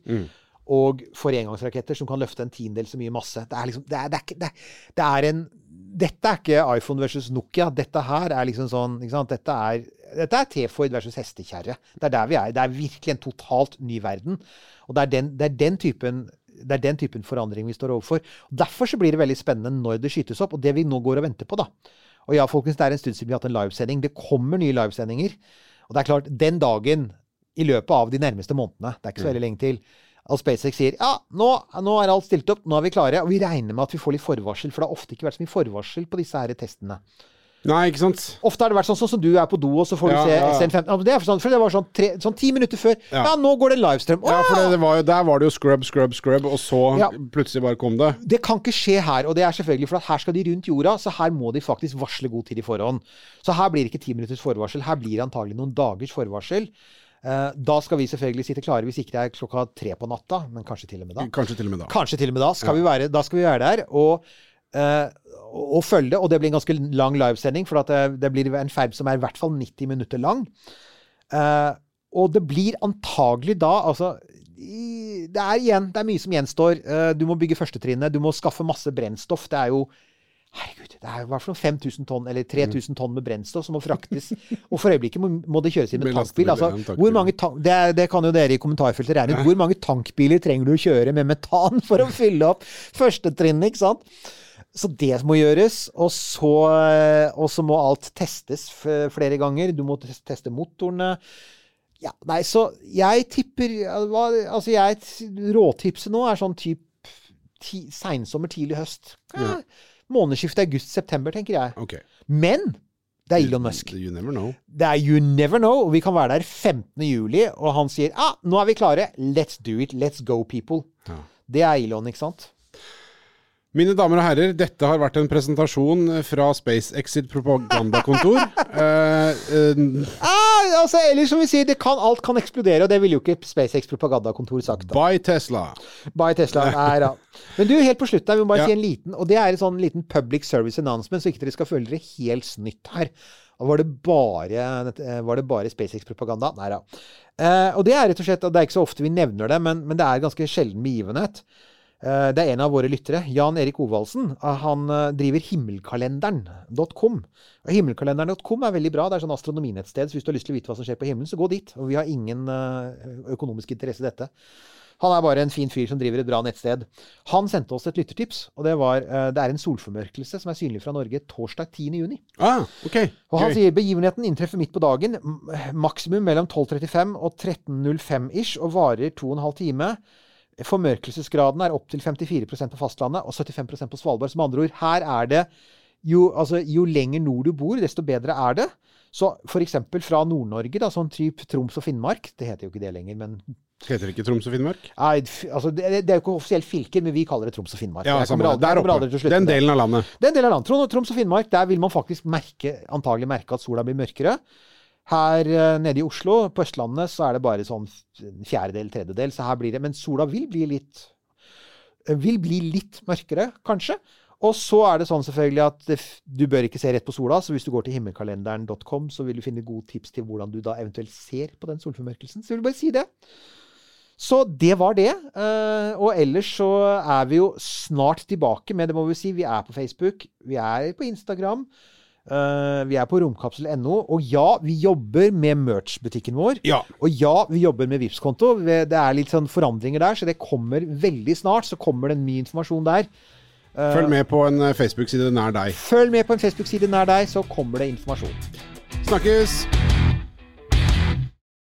Og for engangsraketter som kan løfte en tiendedel så mye masse. Det er liksom, det er, det er, ikke- det det er en Dette er ikke iPhone versus Nokia. Dette her er liksom sånn ikke sant? Dette er, dette er T-Ford versus hestekjerre. Det er der vi er. Det er virkelig en totalt ny verden. Og det er den, det er den typen det er den typen forandring vi står overfor. Og Derfor så blir det veldig spennende når det skytes opp, og det vi nå går og venter på. da. Og ja, folkens, det er en stund siden vi har hatt en livesending. Det kommer nye livesendinger. Og det er klart, den dagen i løpet av de nærmeste månedene, det er ikke så veldig lenge til, at SpaceX sier ja, nå, nå er alt stilt opp, nå er vi klare. Og vi regner med at vi får litt forvarsel, for det har ofte ikke vært så mye forvarsel på disse her testene.
Nei, ikke sant?
Ofte har det vært sånn, sånn som du er på do, og så får du
Ja,
se
ja, ja.
SN15. Det er sånn, for det var sånn, tre, sånn ti minutter før. Ja.
Ja.
nå går det livestream.
Ja, for det, det var jo, Der var det jo scrub, scrub, scrub, og så plutselig bare kom det.
Det kan ikke skje her, og det er selvfølgelig for at her skal de rundt jorda, så her må de faktisk varsle god tid i forhånd. Så her blir det ikke ti minutters forvarsel, her blir det antagelig noen dagers forvarsel. Eh, da skal vi selvfølgelig sitte klare, hvis ikke det er klokka tre på natta, men kanskje til og med da.
Kanskje til og med da.
Kanskje til og med da skal, vi, være, da skal vi være der og, eh, og, og følge det. Og det blir en ganske lang livesending, for at det, det blir en ferd som er i hvert fall 90 minutter lang. Eh, og det blir antagelig da altså Det er igjen, det er mye som gjenstår. Eh, du må bygge førstetrinnet, du må skaffe masse brennstoff. Det er jo Herregud, det er i hvert fall 5000 tonn, eller 3000 tonn med brennstoff som må fraktes. Og for øyeblikket må, må det kjøres inn med tankbil. Altså, hvor mange tank, det, det kan jo dere i kommentarfeltet regne ut. Hvor mange tankbiler trenger du å kjøre med metan for å fylle opp førstetrinnet, ikke sant? Så det må gjøres. Og så, eh, og så må alt testes flere ganger. Du må teste motorene. Ja, nei, så jeg tipper Altså, jeg Råtipset nå er sånn type ti, seinsommer, tidlig høst. Ja, Månedsskiftet august-september, tenker jeg.
Okay.
Men det er Elon Musk.
You never know.
Det er You Never Know, og vi kan være der 15. juli, og han sier ah, nå er vi klare. Let's do it. Let's go, people.
Ja.
Det er Elon, ikke sant?
Mine damer og herrer, dette har vært en presentasjon fra SpaceX sitt propagandakontor. Eh, eh,
Ah, altså, eller som vi sier, det kan, alt kan eksplodere, og det ville jo ikke SpaceX propagandakontor sagt. da.
by Tesla.
By Tesla. Nei da. Men du, helt på slutten her, vi må bare
Ja.
si en liten Og det er en sånn liten public service announcement, så ikke dere skal føle dere helt snytt her. Og var det bare, eh, var det bare SpaceX-propaganda? Nei da. Eh, og det er rett og slett, og det er ikke så ofte vi nevner det, men, men det er ganske sjelden begivenhet. Eh, det er en av våre lyttere, Jan Erik Ovaldsen. eh, Han eh, driver himmelkalenderen.com. Himmelkalenderen.com er veldig bra. Det er sånn astronominettsted, så hvis du har lyst til å vite hva som skjer på himmelen, så gå dit. Og vi har ingen økonomisk interesse i dette. Han er bare en fin fyr som driver et bra nettsted. Han sendte oss et lyttertips, og det var det er en solformørkelse som er synlig fra Norge torsdag 10. juni.
Ah, okay.
Og han sier begivenheten inntreffer midt på dagen, maksimum mellom 12.35 og 13.05 ish, og varer 2 12 time. Formørkelsesgraden er opptil 54% på fastlandet og 75% på Svalbard. Som andre ord, her er det jo, altså, jo lenger nord du bor, desto bedre er det. Så f.eks. fra Nord-Norge, da, sånn type Troms og Finnmark Det heter jo ikke det lenger, men
Heter det ikke Troms og Finnmark?
Nei, altså, det, det er jo ikke offisielt fylker, men vi kaller det Troms og Finnmark.
Ja,
aldri-
Der oppe. Den
med
delen av landet.
Den delen av landet. Troms og Finnmark, der vil man faktisk merke, antagelig merke at sola blir mørkere. Her eh, nede i Oslo, på Østlandet, så er det bare sånn fjerdedel, tredjedel. Så her blir det Men sola vil bli litt eh, Vil bli litt mørkere, kanskje. Og så er det sånn selvfølgelig at du bør ikke se rett på sola, så hvis du går til himmelkalenderen.com, så vil du finne gode tips til hvordan du da eventuelt ser på den solformørkelsen. Så jeg vil bare si det. Så det var det. Eh, og ellers så er vi jo snart tilbake med, det må vi si, vi er på Facebook, vi er på Instagram, eh, vi er på romkapsel.no, og ja, vi jobber med merch-butikken vår.
Ja.
Og ja, vi jobber med vips konto Det er litt sånn forandringer der, så det kommer veldig snart. Så kommer det mye informasjon der. Uh,
Følg med på en eh, Facebook-side nær deg.
Følg med på en Facebook-side nær deg, så kommer det informasjon.
Snakkes!